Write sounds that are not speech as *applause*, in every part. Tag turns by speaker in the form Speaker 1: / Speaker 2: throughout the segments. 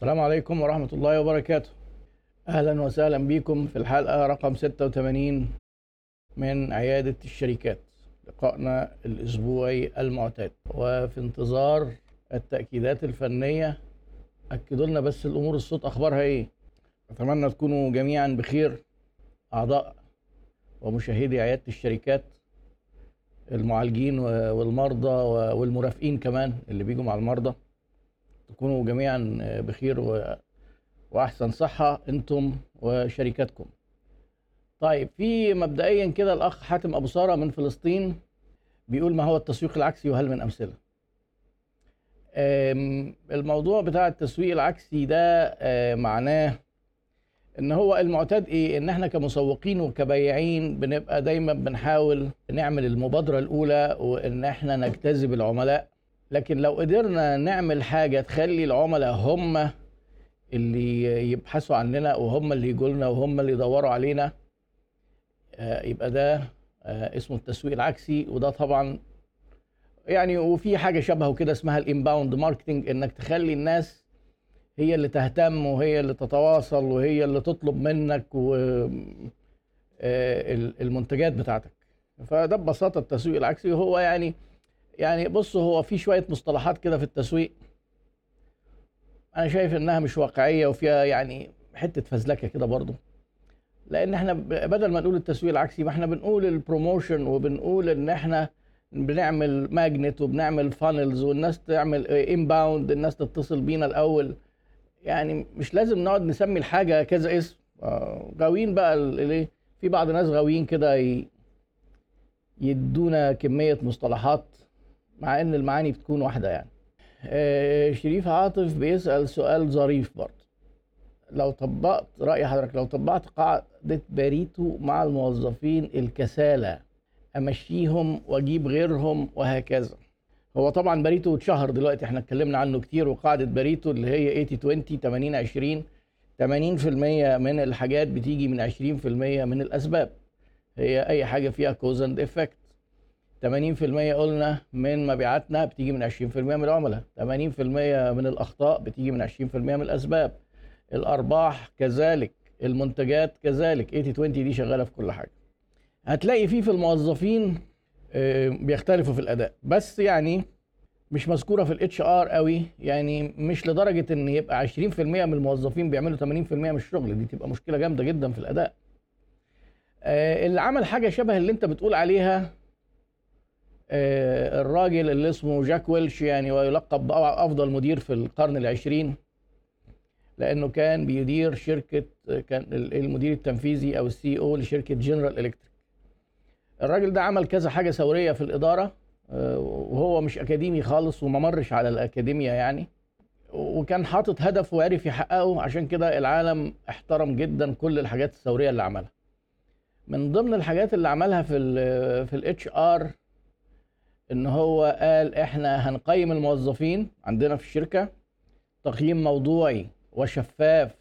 Speaker 1: السلام عليكم ورحمة الله وبركاته. أهلا وسهلا بكم في الحلقة رقم 86 من عيادة الشركات. لقائنا الأسبوعي المعتاد. وفي انتظار التأكيدات الفنية أكدوا لنا بس الأمور الصوت أخبارها إيه؟ أتمنى تكونوا جميعا بخير أعضاء ومشاهدي عيادة الشركات المعالجين والمرضى والمرافقين كمان اللي بيجوا مع المرضى. تكونوا جميعا بخير و... وأحسن صحة أنتم وشركاتكم. طيب في مبدئيا كده الأخ حاتم أبو سارة من فلسطين بيقول ما هو التسويق العكسي وهل من أمثلة؟ الموضوع بتاع التسويق العكسي ده أه، معناه إن هو المعتاد إيه؟ إن إحنا كمسوقين وكبياعين بنبقى دايما بنحاول نعمل المبادرة الأولى وإن إحنا نجتذب العملاء لكن لو قدرنا نعمل حاجة تخلي العملاء هم اللي يبحثوا عننا وهم اللي يجوا لنا وهم اللي يدوروا علينا آه، يبقى ده آه، اسمه التسويق العكسي. وده طبعا يعني وفي حاجة شبهه كده اسمها الإنباوند ماركتنج إنك تخلي الناس هي اللي تهتم وهي اللي تتواصل وهي اللي تطلب منك و آه، المنتجات بتاعتك. فده ببساطة التسويق العكسي. هو يعني يعني بص هو في شوية مصطلحات كده في التسويق أنا شايف إنها مش واقعية وفيها يعني حتة فزلكة كده برضو. لأن إحنا بدل ما نقول التسويق العكسي ما إحنا بنقول ال promotion وبنقول إن إحنا بنعمل magnet وبنعمل funnels والناس تعمل inbound الناس تتصل بينا الأول. يعني مش لازم نقعد نسمي الحاجة كذا اسم. آه، غاويين بقى ال- الايه في بعض الناس غاويين كده يدونا كمية مصطلحات مع إن المعاني بتكون واحدة يعني. آه، شريف عاطف بيسأل سؤال ظريف برضه. لو طبقت رأي حضرتك لو طبقت قاعدة باريتو مع الموظفين الكسالى أمشيهم وأجيب غيرهم وهكذا. هو طبعا باريتو اتشهر دلوقتي إحنا اتكلمنا عنه كتير وقاعدة باريتو اللي هي 80 20 80 20 80% من الحاجات بتيجي من 20% من الأسباب. هي أي حاجة فيها cause and effect 80% قلنا من مبيعاتنا بتيجي من 20% من العملاء. 80% من الأخطاء بتيجي من 20% من الأسباب. الأرباح كذلك المنتجات كذلك. 80 20 دي شغالة في كل حاجة. هتلاقي فيه في الموظفين آه، بيختلفوا في الأداء. بس يعني مش مذكورة في ال HR قوي. يعني مش لدرجة إن يبقى 20% من الموظفين بيعملوا 80% من الشغل. دي تبقى مشكلة جامدة جدا في الأداء. آه، اللي عمل حاجة شبه اللي أنت بتقول عليها الراجل اللي اسمه جاك ويلش يعني ويلقب بأفضل مدير في القرن العشرين لأنه كان بيدير شركة كان المدير التنفيذي أو ال CEO لشركة جنرال إلكتريك الراجل ده عمل كذا حاجة ثورية في الإدارة آه، وهو مش أكاديمي خالص وما مرش على الأكاديمية يعني وكان حاطط هدف وعرف يحققه. عشان كده العالم احترم جدا كل الحاجات الثورية اللي عملها. من ضمن الحاجات اللي عملها في ال في الاتش ار إن هو قال إحنا هنقيم الموظفين عندنا في الشركة تقييم موضوعي وشفاف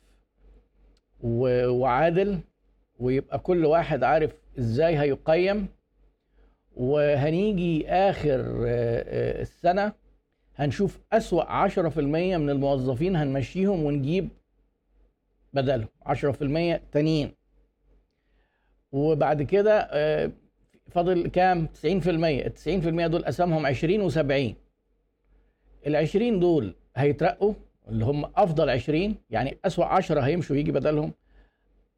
Speaker 1: وعادل ويبقى كل واحد عارف إزاي هيقيم. وهنيجي آخر آه، آه، السنة هنشوف أسوأ 10% من الموظفين هنمشيهم ونجيب بدلهم 10% تانيين. وبعد كده آه، فاضل كام؟ 90% ال 90% دول قسمهم 20 و70 ال 20 دول هيترقوا اللي هم أفضل 20 يعني أسوأ 10 هيمشوا يجي بدلهم.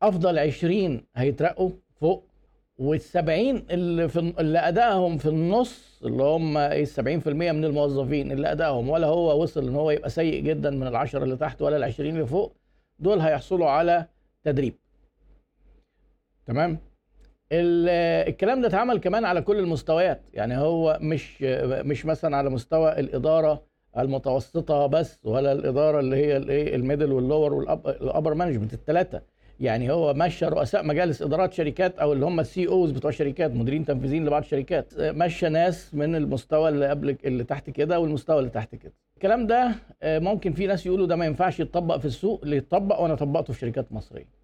Speaker 1: أفضل 20 هيترقوا فوق وال70 اللي في اللي أدائهم في النص اللي هم إيه 70% من الموظفين اللي أدائهم ولا هو وصل إن هو يبقى سيء جدا من العشرة اللي تحت ولا ال20 اللي فوق دول هيحصلوا على تدريب. تمام؟ الكلام ده اتعمل كمان على كل المستويات. يعني هو مش مش مثلا على مستوى الإدارة المتوسطة بس ولا الإدارة اللي هي الايه ال middle وال lower وال upper management الثلاثه يعني هو مشى رؤساء مجالس إدارات شركات أو اللي هم السي أوز بتوع شركات مديرين تنفيذيين لبعض الشركات مشى ناس من المستوى اللي قبل اللي تحت كده والمستوى اللي تحت كده. الكلام ده آه، ممكن في ناس يقولوا ده ما ينفعش يتطبق في السوق اللي يتطبق وأنا طبقته في شركات مصرية.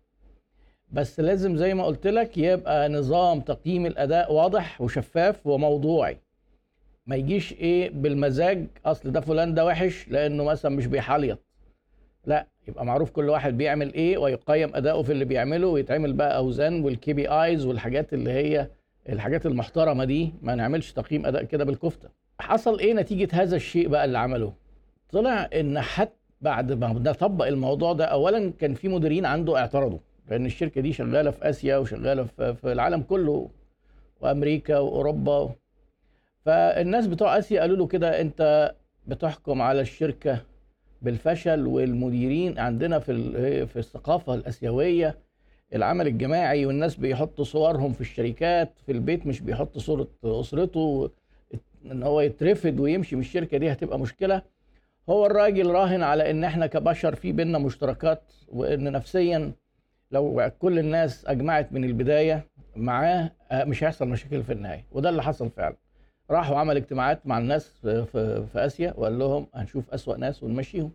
Speaker 1: بس لازم زي ما قلت لك يبقى نظام تقييم الأداء واضح وشفاف وموضوعي. ما يجيش إيه بالمزاج أصل ده فلان ده وحش لأنه مثلا مش بيحليط. لا يبقى معروف كل واحد بيعمل إيه ويقيم أداؤه في اللي بيعمله ويتعمل بقى أوزان وال KPIs والحاجات اللي هي الحاجات المحترمة دي. ما نعملش تقييم أداء كده بالكفتة. حصل إيه نتيجة هذا الشيء بقى اللي عمله؟ طلع إن حتى بعد ما نطبق الموضوع ده اولا كان في مديرين عنده اعترضوا. لأن الشركة دي شغالة في آسيا وشغالة في العالم كله وأمريكا وأوروبا. فالناس بتوع آسيا قالوا له كده أنت بتحكم على الشركة بالفشل والمديرين عندنا في في الثقافة الآسيوية العمل الجماعي والناس بيحطوا صورهم في الشركات في البيت مش بيحط صورة أسرته إن هو يترفد ويمشي من الشركة دي هتبقى مشكلة. هو الراجل راهن على إن إحنا كبشر في بينا مشتركات وإن نفسيا لو كل الناس أجمعت من البداية معاه آه، مش هيحصل مشاكل في النهاية. وده اللي حصل فعلا. راح وعمل اجتماعات مع الناس في, في, آسيا وقال لهم هنشوف أسوأ ناس ونمشيهم.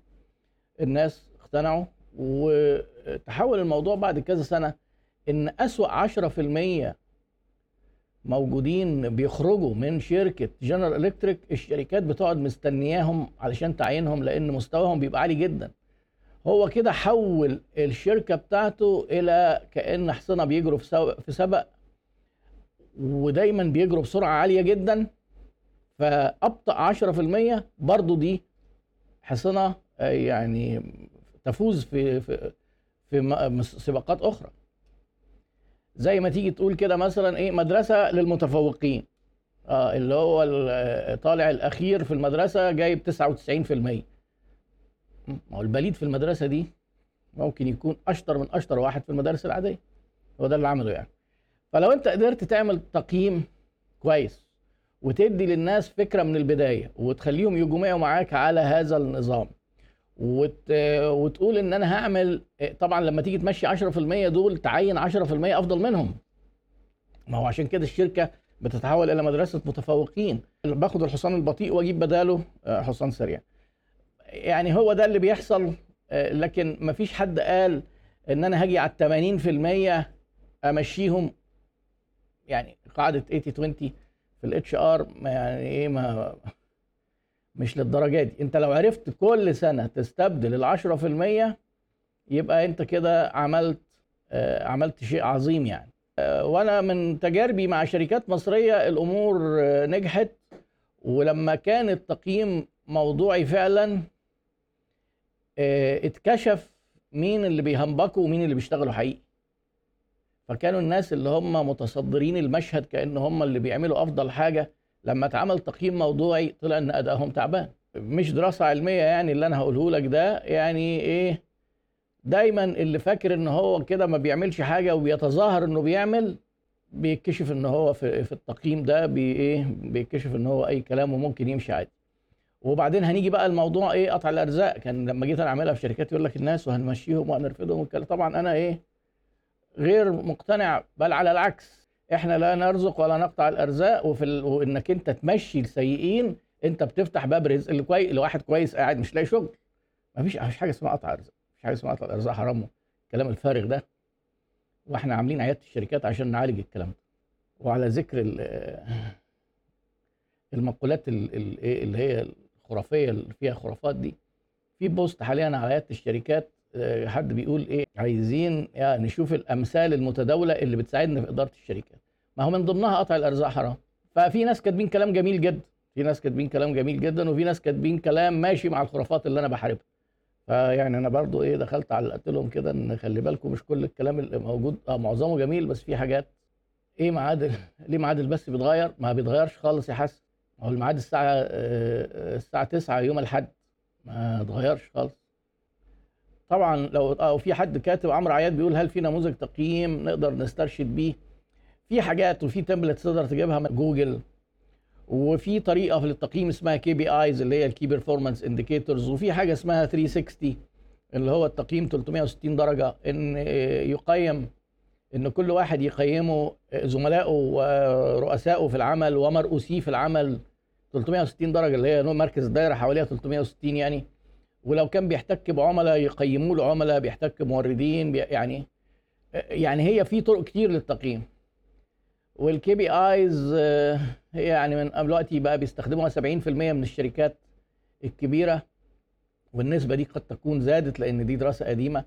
Speaker 1: الناس اقتنعوا وتحول الموضوع بعد كذا سنة إن أسوأ 10% موجودين بيخرجوا من شركة جنرال الكتريك الشركات بتقعد مستنياهم علشان تعينهم لأن مستواهم بيبقى عالي جدا. هو كده حول الشركة بتاعته إلى كأن حصنه بيجروا في سبق ودايما بيجروا بسرعة عالية جدا. فأبطأ 10% برضو دي حصنه آه، يعني تفوز في في في سباقات أخرى. زي ما تيجي تقول كده مثلا إيه مدرسة للمتفوقين. آه اللي هو طالع الأخير في المدرسة جايب 99% ما هو البليد في المدرسة دي ممكن يكون أشطر من أشطر واحد في المدارس العادية. هو ده اللي عمله يعني. فلو أنت قدرت تعمل تقييم كويس وتدي للناس فكرة من البداية وتخليهم يجمعوا معاك على هذا النظام وت... وتقول إن أنا هعمل طبعا لما تيجي تمشي 10% دول تعين 10% أفضل منهم. ما هو عشان كده الشركة بتتحول إلى مدرسة متفوقين. باخد الحصان البطيء وأجيب بداله آه، حصان سريع. يعني هو ده اللي بيحصل آه، لكن ما فيش حد قال إن أنا هاجي على 80% أمشيهم. يعني قاعدة 80 20 في ال HR يعني إيه ما مش للدرجة دي. أنت لو عرفت كل سنة تستبدل ال 10% يبقى أنت كده عملت آه عملت شيء عظيم يعني. آه وأنا من تجاربي مع شركات مصرية الأمور نجحت ولما كان التقييم موضوعي فعلا اتكشف مين اللي بيهنبكوا ومين اللي بيشتغلوا حقيقي. فكانوا الناس اللي هم متصدرين المشهد كأن هم اللي بيعملوا أفضل حاجة. لما اتعمل تقييم موضوعي طلع إن أدائهم تعبان. مش دراسة علمية يعني اللي أنا هقوله لك ده يعني إيه؟ دايما اللي فاكر إن هو كده ما بيعملش حاجة وبيتظاهر إنه بيعمل بيكتشف إن هو في, في التقييم ده بي إيه؟ بيكتشف إن هو أي كلام وممكن يمشي عادي. وبعدين هنيجي بقى الموضوع إيه؟ قطع الأرزاق. كان لما جيت أنا أعملها في شركات يقول لك الناس وهنمشيهم وهنرفضهم طبعا أنا إيه؟ غير مقتنع بل على العكس. إحنا لا نرزق ولا نقطع الأرزاق وفي ال... وإنك أنت تمشي السيئين أنت بتفتح باب رزق اللي كويس لواحد كويس قاعد مش لاقي شغل. مفيش مفيش حاجة اسمها قطع أرزاق. مفيش حاجة اسمها قطع الأرزاق. حرام. الكلام الفارغ ده. وإحنا عاملين عيادة الشركات عشان نعالج الكلام ده. وعلى ذكر المقولات اللي هي الخرافيه اللي فيها خرافات دي. في بوست حاليا على عيادة الشركات آه، حد بيقول إيه عايزين يعني نشوف الأمثال المتداولة اللي بتساعدنا في إدارة الشركات. ما هو من ضمنها قطع الأرزاق حرام. ففي ناس كاتبين كلام جميل جدا. في ناس كاتبين كلام جميل جدا وفي ناس كاتبين كلام ماشي مع الخرافات اللي أنا بحاربها. فيعني أنا برضو إيه دخلت علقت لهم كده إن خلي بالكم مش كل الكلام اللي موجود آه معظمه جميل بس في حاجات إيه ميعاد *laughs* ليه ميعاد البث بيتغير؟ ما بيتغيرش خالص يا حسن. هو الميعاد الساعة آه، الساعة 9 يوم الأحد. ما اتغيرش خالص. طبعا لو أو في حد كاتب عمرو عياد بيقول هل في نموذج تقييم نقدر نسترشد بيه؟ في حاجات وفي template تقدر تجيبها من جوجل. وفي طريقة في التقييم اسمها KPIs اللي هي ال key performance indicators وفي حاجة اسمها 360 اللي هو التقييم 360 درجة. إن يقيم إن كل واحد يقيمه زملائه ورؤسائه في العمل ومرؤوسيه في العمل. 360 درجة اللي هي مركز الدايره حواليها 360 يعني. ولو كان بيحتك بعملاء يقيموا له عملاء بيحتك بموردين بي يعني يعني هي في طرق كتير للتقييم. وال KPIs هي يعني من دلوقتي بقى بيستخدموها 70% من الشركات الكبيرة. والنسبة دي قد تكون زادت لأن دي دراسة قديمة.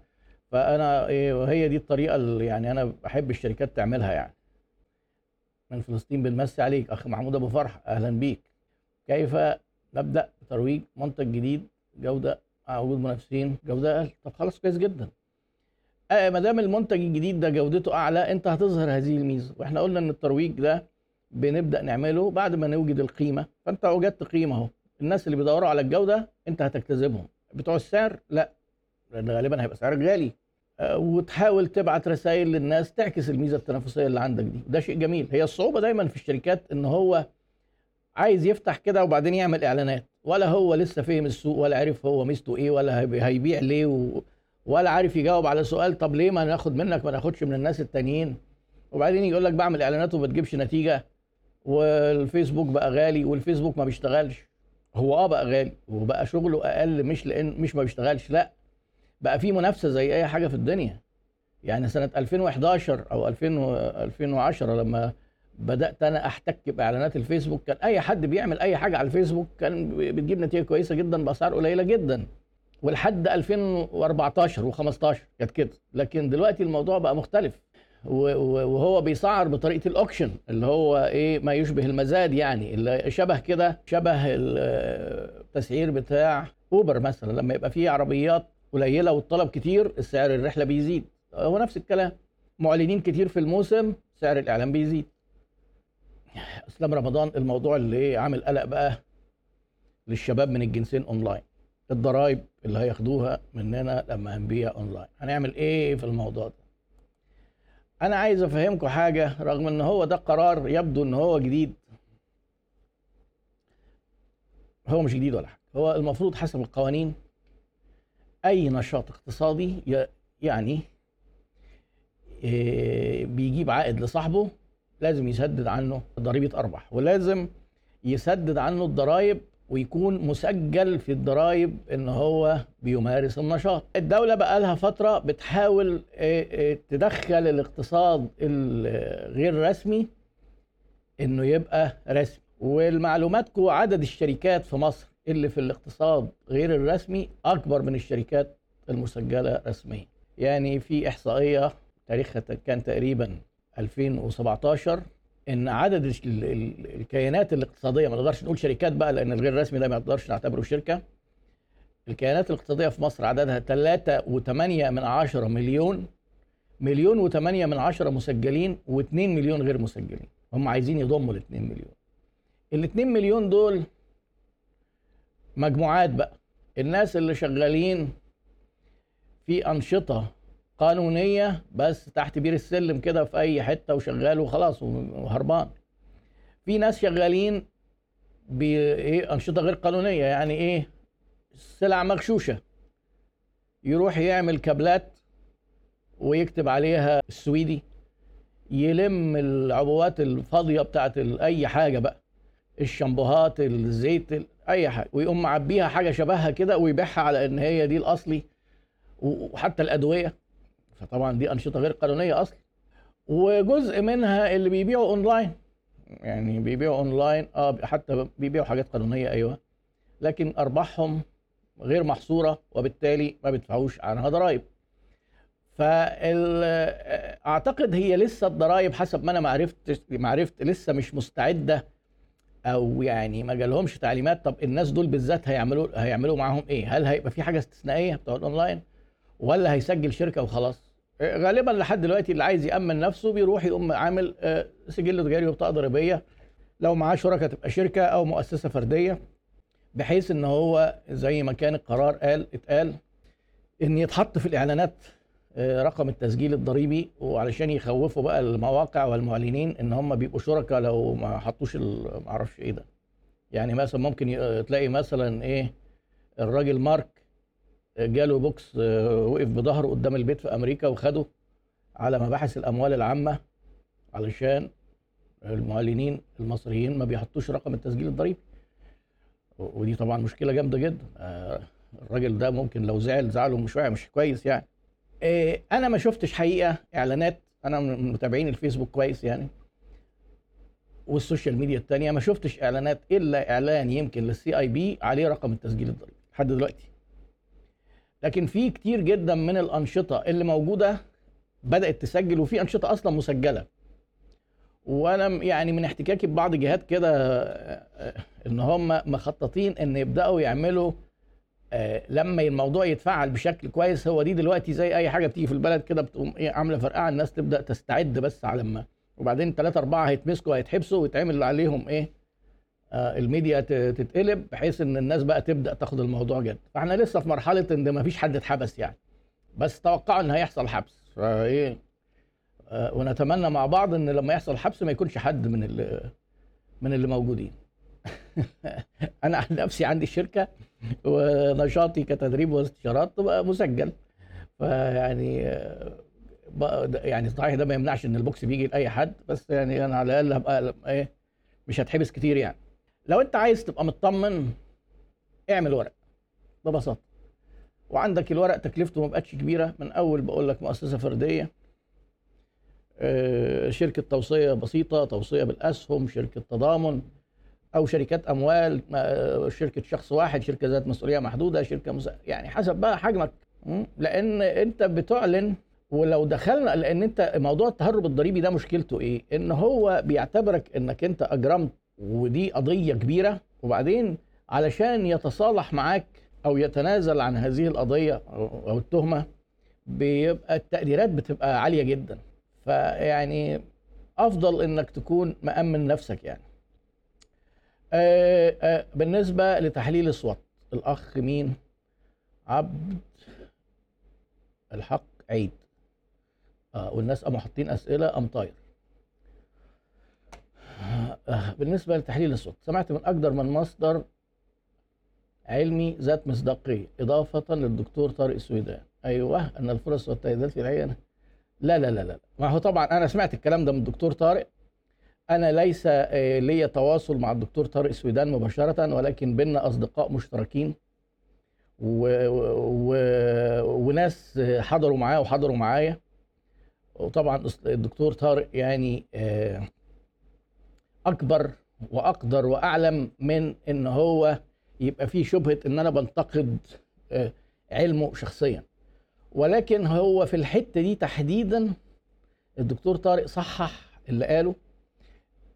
Speaker 1: فأنا إيه هي دي الطريقة اللي يعني أنا بحب الشركات تعملها يعني. من فلسطين بنمسي عليك أخ محمود أبو فرح أهلا بيك. كيف نبدأ بترويج منتج جديد جودة مع وجود منافسين جودة أقل طب خلاص كويس جدا. آه ما دام المنتج الجديد ده جودته أعلى أنت هتظهر هذه الميزة. وإحنا قلنا إن الترويج ده بنبدأ نعمله بعد ما نوجد القيمة. فأنت وجدت قيمة أهو. الناس اللي بيدوروا على الجودة أنت هتجتذبهم بتوع السعر لا لأن غالبا هيبقى سعرك غالي. آه، وتحاول تبعت رسائل للناس تعكس الميزة التنافسية اللي عندك دي. ده شيء جميل. هي الصعوبة دايما في الشركات إن هو عايز يفتح كده وبعدين يعمل إعلانات. ولا هو لسه فهم السوق ولا عارف هو ميزته إيه ولا هيبيع ليه و... ولا عارف يجاوب على سؤال طب ليه ما ناخد منك ما ناخدش من الناس التانيين؟ وبعدين يقول لك بعمل إعلانات وما تجيبش نتيجة والفيسبوك بقى غالي والفيسبوك ما بيشتغلش. هو آه بقى غالي وبقى شغله أقل مش لأن مش ما بيشتغلش لأ. بقى في منافسة زي أي حاجة في الدنيا. يعني سنة 2011 أو 2000 2010 لما بدأت أنا أحتك بإعلانات الفيسبوك. كان أي حد بيعمل أي حاجة على الفيسبوك كان بتجيب نتيجة كويسة جدا بأسعار قليلة جدا. ولحد 2014 و15 كانت كده. لكن دلوقتي الموضوع بقى مختلف. وهو بيسعر بطريقة ال auction اللي هو إيه ما يشبه المزاد يعني اللي شبه كده شبه التسعير بتاع اوبر مثلا. لما يبقى فيه عربيات قليلة والطلب كتير السعر الرحلة بيزيد. هو نفس الكلام. معلنين كتير في الموسم سعر الإعلان بيزيد. اسلام رمضان الموضوع اللي عامل قلق بقى للشباب من الجنسين اونلاين الضرايب اللي هياخدوها مننا لما هنبيع اونلاين هنعمل إيه في الموضوع ده؟ أنا عايز افهمكم حاجة رغم ان هو ده قرار يبدو ان هو جديد. هو مش جديد ولا حاجة. هو المفروض حسب القوانين أي نشاط اقتصادي يعني آه، بيجيب عائد لصاحبه لازم يسدد عنه ضريبه ارباح ولازم يسدد عنه الضرائب ويكون مسجل في الضرائب إن هو بيمارس النشاط. الدولة بقى لها فترة بتحاول تدخل الاقتصاد الغير رسمي إنه يبقى رسمي. والمعلوماتكم عدد الشركات في مصر اللي في الاقتصاد غير الرسمي أكبر من الشركات المسجلة رسميا. يعني في إحصائية تاريخها كان تقريبا 2017 إن عدد الكيانات الاقتصادية ما نقدرش نقول شركات بقى لأن الغير رسمي ده ما نقدرش نعتبره شركة. الكيانات الاقتصادية في مصر عددها 3.8 من عشرة مليون مليون و8 من عشرة مسجلين و2 مليون غير مسجلين. هم عايزين يضموا ال 2 مليون. ال 2 مليون دول مجموعات بقى. الناس اللي شغالين في أنشطة قانونية بس تحت بير السلم كده في أي حتة وشغال وخلاص وهربان. في ناس شغالين بايه أنشطة غير قانونية يعني إيه سلع مغشوشة. يروح يعمل كابلات ويكتب عليها السويدي يلم العبوات الفاضية بتاعت أي حاجة بقى الشامبوهات الزيت أي حاجة ويقوم معبيها حاجة شبهها كده ويبيعها على إن هي دي الأصلي وحتى الأدوية. فطبعا دي أنشطة غير قانونية أصلا. وجزء منها اللي بيبيعوا أونلاين. يعني بيبيعوا أونلاين آه حتى بيبيعوا حاجات قانونية أيوه. لكن أرباحهم غير محصورة وبالتالي ما بيدفعوش عنها ضرائب. فاعتقد هي لسه الضرائب حسب ما أنا ما عرفت ما عرفت لسه مش مستعدة أو يعني ما جالهمش تعليمات. طب الناس دول بالذات هيعملوا هيعملوا معاهم إيه؟ هل هيبقى في حاجة استثنائية بتوع الأونلاين؟ ولا هيسجل شركة وخلاص. غالبا لحد دلوقتي اللي عايز يأمن نفسه بيروح يقوم عامل آه، سجل تجاري وبطاقة ضريبية. لو معاه شركة تبقى شركة أو مؤسسة فردية بحيث إن هو زي ما كان القرار قال اتقال إن يتحط في الإعلانات آه، رقم التسجيل الضريبي وعلشان يخوفوا بقى المواقع والمعلنين إن هم بيبقوا شركاء لو ما حطوش ما أعرفش إيه ده. يعني مثلا ممكن تلاقي مثلا إيه الراجل مارك جاله box آه، وقف بظهره قدام البيت في أمريكا وخده على مباحث الأموال العامة علشان المعلنين المصريين ما بيحطوش رقم التسجيل الضريبي. ودي طبعا مشكلة جامدة جدا. آه، الراجل ده ممكن لو زعل زعله مش مش كويس يعني. آه، أنا ما شفتش حقيقة إعلانات أنا من متابعين الفيسبوك كويس يعني. وال social media التانية ما شفتش إعلانات إلا إعلان يمكن لل CIB عليه رقم التسجيل الضريبي لحد دلوقتي. لكن في كتير جدا من الأنشطة اللي موجودة بدأت تسجل وفي أنشطة أصلا مسجلة وأنا يعني من احتكاكي ببعض جهات كده آه، آه، إن هم مخططين إن يبدأوا يعملوا آه، لما الموضوع يتفعل بشكل كويس هو دي دلوقتي زي أي حاجة بتيجي في البلد كده بتقوم إيه عاملة فرقعة الناس تبدأ تستعد بس على ما وبعدين ثلاثة أربعة هيتمسكوا هيتحبسوا ويتعمل عليهم إيه؟ آه الميديا تتقلب بحيث إن الناس بقى تبدأ تاخد الموضوع جد، فإحنا لسه في مرحلة إن ما فيش حد اتحبس يعني. بس توقعوا إن هيحصل حبس، فإيه؟ آه ونتمنى مع بعض إن لما يحصل حبس ما يكونش حد من اللي من اللي موجودين. *laughs* أنا عن نفسي عندي شركة ونشاطي كتدريب واستشارات بقى مسجل. فيعني آه، يعني صحيح ده ما يمنعش إن البوكس بيجي لأي حد بس يعني أنا على الأقل هبقى إيه مش هتحبس كتير يعني لو انت عايز تبقى مطمن اعمل ورق ببساطة وعندك الورق تكلفته ما بقتش كبيرة من أول بقول لك مؤسسة فردية آه، شركة توصية بسيطة توصية بالأسهم شركة تضامن أو شركات أموال آه، شركة شخص واحد شركة ذات مسؤولية محدودة شركة مس... يعني حسب بقى حجمك? لأن أنت بتعلن ولو دخلنا لأن أنت موضوع التهرب الضريبي ده مشكلته إيه؟ إن هو بيعتبرك إنك أنت أجرمت ودي قضية كبيرة وبعدين علشان يتصالح معاك أو يتنازل عن هذه القضية أو التهمة بيبقى التقديرات بتبقى عالية جدا فيعني أفضل إنك تكون مأمن نفسك يعني. آه آه بالنسبة لتحليل الصوت الأخ مين؟ عبد الحق عيد آه والناس قاموا حاطين أسئلة قام طاير بالنسبة لتحليل الصوت سمعت من أكثر من مصدر علمي ذات مصداقية إضافة للدكتور طارق السويدان. أيوه أن الفرص والتهديدات في العيان لا لا لا لا ما هو طبعا أنا سمعت الكلام ده من الدكتور طارق. أنا ليس آه، لي تواصل مع الدكتور طارق السويدان مباشرة ولكن بينا أصدقاء مشتركين. و... و... وناس حضروا معاه وحضروا معايا. وطبعا الدكتور طارق يعني آه، أكبر وأقدر وأعلم من إن هو يبقى فيه شبهة إن أنا بنتقد آه، علمه شخصيا. ولكن هو في الحتة دي تحديدا الدكتور طارق صحح اللي قاله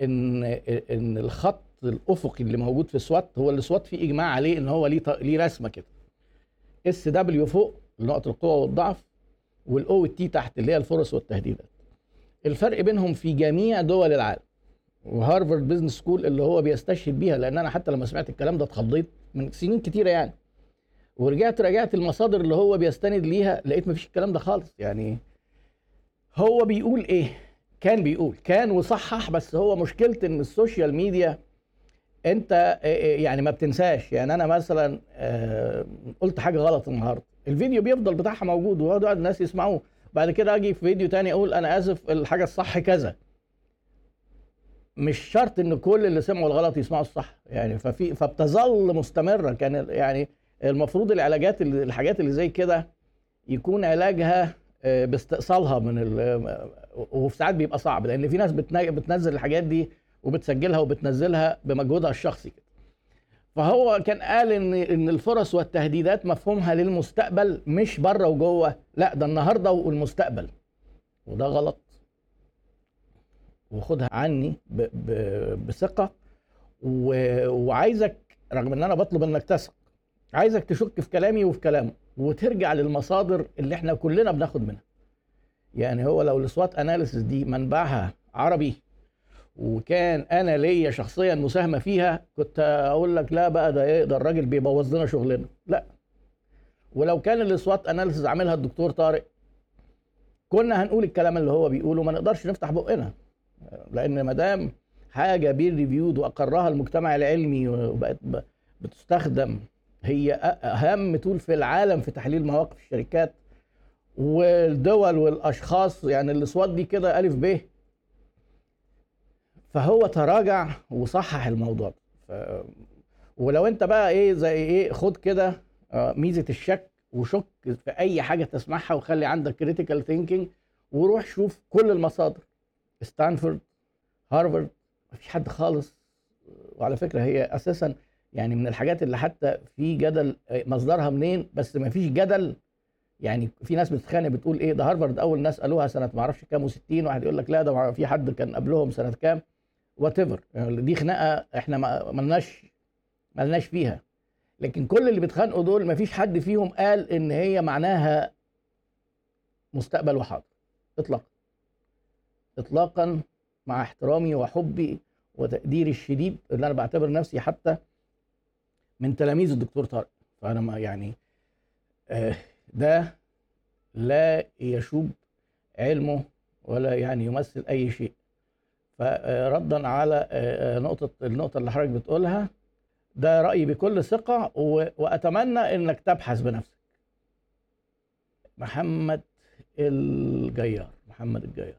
Speaker 1: إن إن الخط الأفقي اللي موجود في السوات هو السوات فيه إجماع عليه إن هو ليه ليه رسمة كده. S W فوق نقط القوة والضعف وال O وال T تحت اللي هي الفرص والتهديدات. الفرق بينهم في جميع دول العالم. و Harvard Business School اللي هو بيستشهد بيها لأن أنا حتى لما سمعت الكلام ده اتخضيت من سنين كتيرة يعني. ورجعت راجعت المصادر اللي هو بيستند ليها لقيت مفيش الكلام ده خالص. يعني هو بيقول إيه؟ كان بيقول كان وصحح بس هو مشكلة إن ال social media أنت يعني ما بتنساش. يعني أنا مثلا قلت حاجة غلط النهاردة. الفيديو بيفضل بتاعها موجود ويقعدوا الناس يسمعوه. بعد كده أجي في فيديو تاني أقول أنا آسف الحاجة الصح كذا. مش شرط إن كل اللي سمعوا الغلط يسمعوا الصح. يعني ففي فبتظل مستمرة. كان يعني المفروض العلاجات اللي الحاجات اللي زي كده يكون علاجها آه، باستئصالها من ال- وفي ساعات بيبقى صعب. لأن في ناس بتنزل الحاجات دي وبتسجلها وبتنزلها بمجهودها الشخصي كده. فهو كان قال إن إن الفرص والتهديدات مفهومها للمستقبل مش بره وجوه. لأ ده النهارده والمستقبل. وده غلط. وخدها عني ب ب بثقة و- وعايزك رغم إن أنا بطلب إنك تثق عايزك تشك في كلامي وفي كلامه وترجع للمصادر اللي إحنا كلنا بناخد منها. يعني هو لو ال SWOT analysis دي منبعها عربي وكان أنا ليا شخصيا مساهمة فيها كنت أقول لك لا بقى ده إيه ده الراجل بيبوظ لنا شغلنا. لا. ولو كان ال SWOT analysis عاملها الدكتور طارق كنا هنقول الكلام اللي هو بيقوله ما نقدرش نفتح بقنا. لأن ما دام حاجة peer reviewed وأقرها المجتمع العلمي وبقت بتستخدم هي أهم tool في العالم في تحليل مواقف الشركات والدول والأشخاص يعني ال SWOT دي كده ألف ب. فهو تراجع وصحح الموضوع. ف... ولو أنت بقى إيه زي إيه خد كده آه، ميزة الشك وشك في أي حاجة تسمعها وخلي عندك critical thinking وروح شوف كل المصادر. ستانفورد هارفارد مفيش حد خالص. وعلى فكرة هي أساسا يعني من الحاجات اللي حتى في جدل مصدرها منين؟ بس ما فيش جدل. يعني في ناس بتتخانق بتقول إيه ده هارفارد أول ناس قالوها سنة ما أعرفش كام و60 واحد يقول لك لا ده في حد كان قبلهم سنة كام؟ whatever يعني دي خناقة إحنا ما ملناش ملناش فيها. لكن كل اللي بيتخانقوا دول ما فيش حد فيهم قال إن هي معناها مستقبل وحاضر. اطلاقا. اطلاقا مع احترامي وحبي وتقديري الشديد اللي أنا بعتبر نفسي حتى من تلاميذ الدكتور طارق. فأنا ما يعني آه، ده لا يشوب علمه ولا يعني يمثل أي شيء. فردا على آه، آه، نقطة النقطة اللي حضرتك بتقولها ده رأيي بكل ثقة وأتمنى إنك تبحث بنفسك. محمد الجيار محمد الجيار.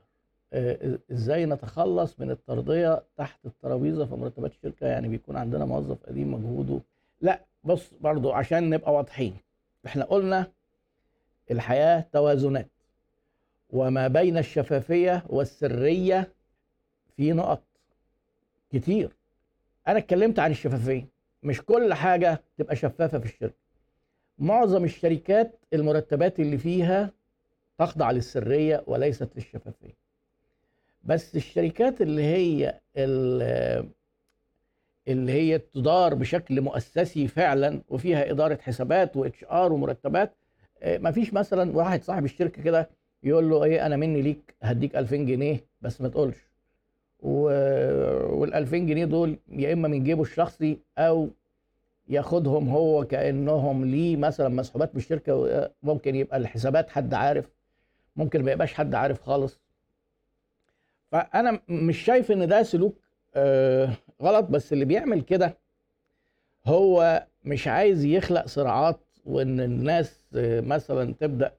Speaker 1: إزاي نتخلص من الترضية تحت الترابيزة في مرتبات الشركة؟ يعني بيكون عندنا موظف قديم مجهوده. لا بص برضو عشان نبقى واضحين. إحنا قلنا الحياة توازنات. وما بين الشفافية والسرية في نقط كتير. أنا اتكلمت عن الشفافية. مش كل حاجة تبقى شفافة في الشركة. معظم الشركات المرتبات اللي فيها تخضع للسرية وليست للشفافية. بس الشركات اللي هي اللي هي تدار بشكل مؤسسي فعلا وفيها إدارة حسابات واتش ار ومرتبات آه، ما فيش مثلا واحد صاحب الشركة كده يقول له إيه أنا مني ليك هديك 2000 جنيه بس ما تقولش. وال 2000 جنيه دول يا إما من جيبه الشخصي أو ياخدهم هو كأنهم ليه مثلا مسحوبات من الشركة ممكن يبقى الحسابات حد عارف ممكن ما يبقاش حد عارف خالص. فأنا مش شايف إن ده سلوك آه غلط بس اللي بيعمل كده هو مش عايز يخلق صراعات وإن الناس مثلا تبدأ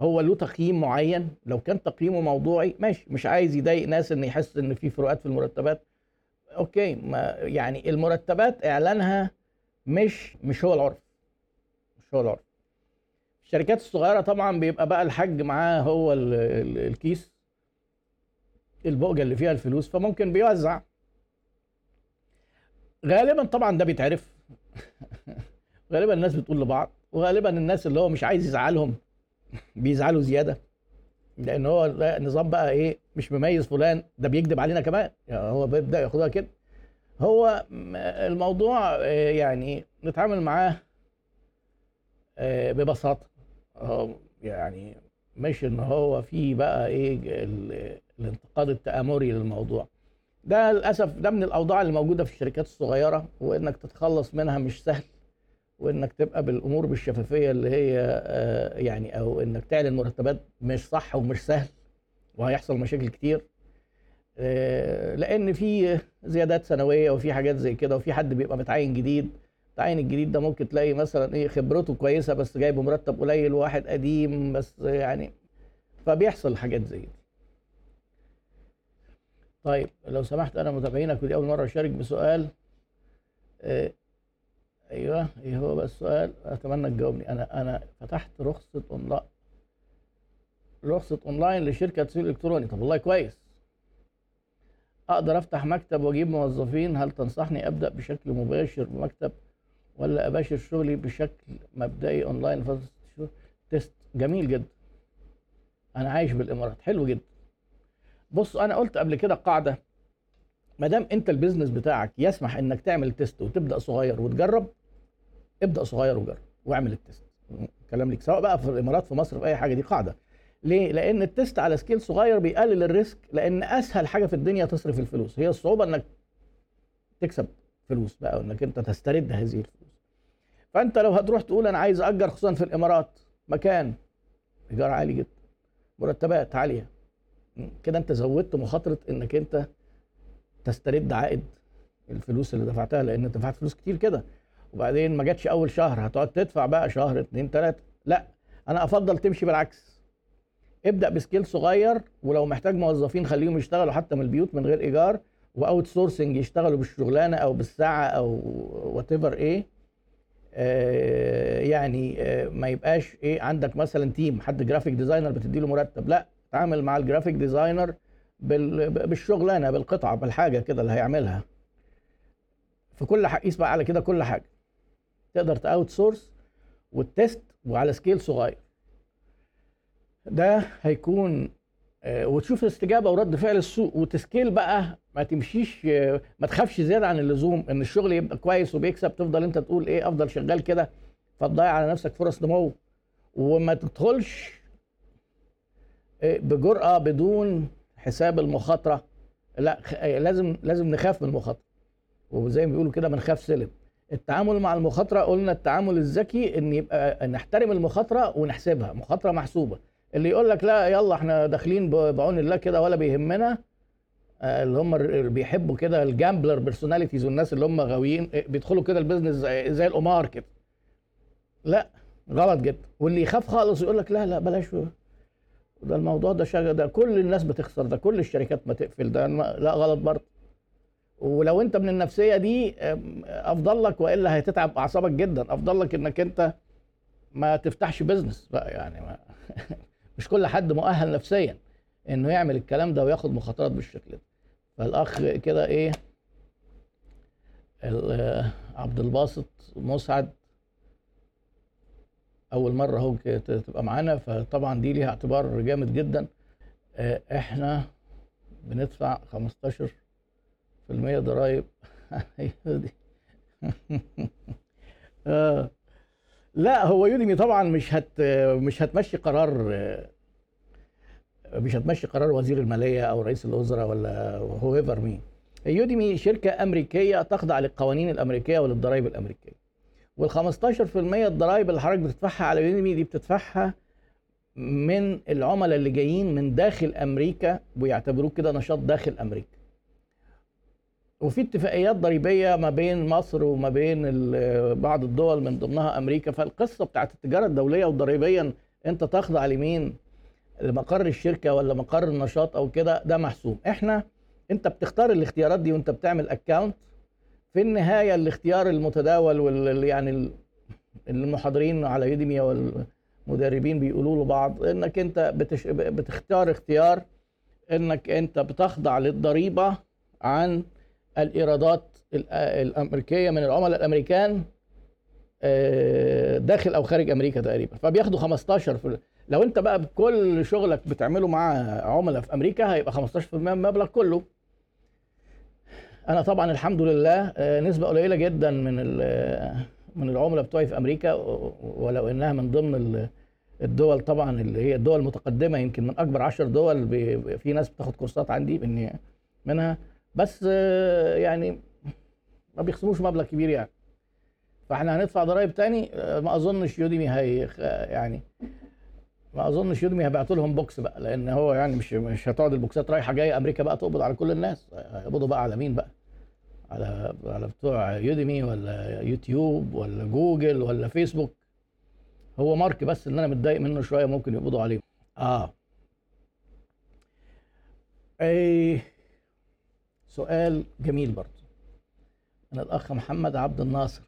Speaker 1: هو له تقييم معين. لو كان تقييمه موضوعي ماشي. مش عايز يضايق ناس إن يحس إن في فروقات في المرتبات. أوكي ما يعني المرتبات إعلانها مش مش هو العرف. مش هو العرف. الشركات الصغيرة طبعا بيبقى بقى الحاج معاه هو الكيس. البؤجة اللي فيها الفلوس فممكن بيوزع. غالبا طبعا ده بيتعرف. *laughs* غالبا الناس بتقول لبعض وغالبا الناس اللي هو مش عايز يزعلهم *laughs* بيزعلوا زيادة. لأن هو نظام بقى إيه مش مميز فلان ده بيكذب علينا كمان. يعني هو بيبدأ ياخدها كده. هو الموضوع آه، يعني نتعامل معاه آه، ببساطة. يعني مش إن هو في بقى إيه الانتقاد التآمري للموضوع. ده للأسف ده من الأوضاع اللي موجودة في الشركات الصغيرة وإنك تتخلص منها مش سهل وإنك تبقى بالأمور بالشفافية اللي هي آه، يعني أو إنك تعلن مرتبات مش صح ومش سهل وهيحصل مشاكل كتير. آه، لأن في زيادات سنوية وفي حاجات زي كده وفي حد بيبقى متعين جديد. التعين الجديد ده ممكن تلاقي مثلا إيه خبرته كويسة بس جايب مرتب قليل وواحد قديم بس يعني فبيحصل حاجات زي دي. طيب لو سمحت أنا متابعينك ودي أول مرة أشارك بسؤال آه أيوه إيه هو بقى السؤال؟ أتمنى تجاوبني. أنا أنا فتحت رخصة أونلاين. رخصة أونلاين لشركة تسويق إلكتروني. طب والله كويس. أقدر أفتح مكتب وأجيب موظفين؟ هل تنصحني أبدأ بشكل مباشر بمكتب ولا أباشر شغلي بشكل مبدئي أونلاين؟ فتره test جميل جدا. أنا عايش بالإمارات. حلو جدا. بص أنا قلت قبل كده قاعدة. ما دام أنت ال business بتاعك يسمح إنك تعمل test وتبدأ صغير وتجرب ابدأ صغير وجرب واعمل ال test كلام ليك سواء بقى في الإمارات في مصر في أي حاجة دي قاعدة. ليه؟ لأن ال test على scale صغير بيقلل ال risk لأن أسهل حاجة في الدنيا تصرف الفلوس. هي الصعوبة إنك تكسب فلوس بقى وإنك أنت تسترد هذه الفلوس. فأنت لو هتروح تقول أنا عايز أجر خصوصا في الإمارات مكان إيجار عالي جدا مرتبات عالية. كده انت زودت مخاطرة انك انت تسترد عائد الفلوس اللي دفعتها لأن انت دفعت فلوس كتير كده. وبعدين ما جاتش أول شهر هتقعد تدفع بقى شهر اتنين تلاتة. لا أنا أفضل تمشي بالعكس. ابدأ ب scale صغير ولو محتاج موظفين خليهم يشتغلوا حتى من البيوت من غير إيجار و outsourcing يشتغلوا بالشغلانة أو بالساعة أو whatever إيه. آه يعني آه ما يبقاش إيه عندك مثلا team حد graphic designer بتدي له مرتب. لا تعامل مع ال graphic designer بالشغلانة بالقطعة بالحاجة كده اللي هيعملها. في كل حاجة بقى على كده كل حاجة. تقدر ت outsource وال test وعلى scale صغير. ده هيكون آه، وتشوف الاستجابه ورد فعل السوق وت scale بقى. ما تمشيش ما تخافش زيادة عن اللزوم إن الشغل يبقى كويس وبيكسب. تفضل أنت تقول إيه أفضل شغال كده. فتضيع على نفسك فرص نمو وما تدخلش بجرأة بدون حساب المخاطرة. لا لازم لازم نخاف من المخاطرة. وزي ما بيقولوا كده بنخاف سلم. التعامل مع المخاطرة قلنا التعامل الذكي إن يبقى نحترم المخاطرة ونحسبها مخاطرة محسوبة. اللي يقول لك لا يلا إحنا داخلين بعون الله كده ولا بيهمنا آه، اللي هم بيحبوا كده ال gambler personalities والناس اللي هم غاويين آه، بيدخلوا كده ال business زي القمار كده. لا غلط جدا. واللي يخاف خالص يقول لك لا لا بلاش. ده الموضوع ده شغل ده كل الناس بتخسر ده كل الشركات ما تقفل ده لا غلط برضه. ولو انت من النفسية دي أفضل لك وإلا هتتعب أعصابك جدا. أفضل لك إنك أنت ما تفتحش بيزنس بقى يعني ما *laughs* مش كل حد مؤهل نفسيا إنه يعمل الكلام ده وياخد مخاطرات بالشكل ده. فالأخ كده إيه عبد الباسط مسعد أول مرة أهو تبقى معانا فطبعا دي ليها اعتبار جامد جدا. آه، إحنا بندفع 15% ضرائب *laughs* آه. لا هو يوديمي طبعا مش هت مش هتمشي قرار مش هتمشي قرار وزير المالية أو رئيس الوزراء ولا هو ايفر مين يوديمي شركة أمريكية تخضع للقوانين الأمريكية وللضرائب الأمريكية. وال 15% الضرائب اللي حضرتك بتدفعها على يوديمي دي بتدفعها من العملاء اللي جايين من داخل أمريكا ويعتبروه كده نشاط داخل أمريكا. وفي اتفاقيات ضريبية ما بين مصر وما بين بعض الدول من ضمنها أمريكا. فالقصة بتاعت التجارة الدولية والضريبيا أنت تخضع لمين لمقر الشركة ولا مقر النشاط أو كده ده محسوم. إحنا أنت بتختار الاختيارات دي وأنت بتعمل اكونت في النهاية الاختيار المتداول وال يعني المحاضرين على يوديمي والمدربين بيقولوا لبعض إنك أنت بتش... بتختار اختيار إنك أنت بتخضع للضريبة عن الإيرادات الأمريكية من العملاء الأمريكان آه، داخل أو خارج أمريكا تقريبا. فبياخدوا 15 في لو أنت بقى بكل شغلك بتعمله مع عملاء في أمريكا هيبقى 15% من المبلغ كله. أنا طبعا الحمد لله آه، نسبة قليلة جدا من من العملاء بتوعي في أمريكا ولو إنها من ضمن الدول طبعا اللي هي الدول المتقدمة يمكن من أكبر 10 دول في ناس بتاخد course ات عندي منها. بس آه، يعني ما بيخصموش مبلغ كبير يعني. فإحنا هندفع ضرائب تاني آه، ما أظنش Udemy هي يعني ما أظنش Udemy هيبعتوا لهم box بقى لأن هو يعني مش مش هتقعد ال box ات رايحة جاية أمريكا بقى تقبض على كل الناس هيقبضوا بقى على مين بقى؟ على على بتوع يوديمي ولا يوتيوب ولا جوجل ولا فيسبوك هو مارك بس اللي أنا متضايق منه شوية ممكن يقبضوا عليه آه. أي سؤال جميل برضه. من الأخ محمد عبد الناصر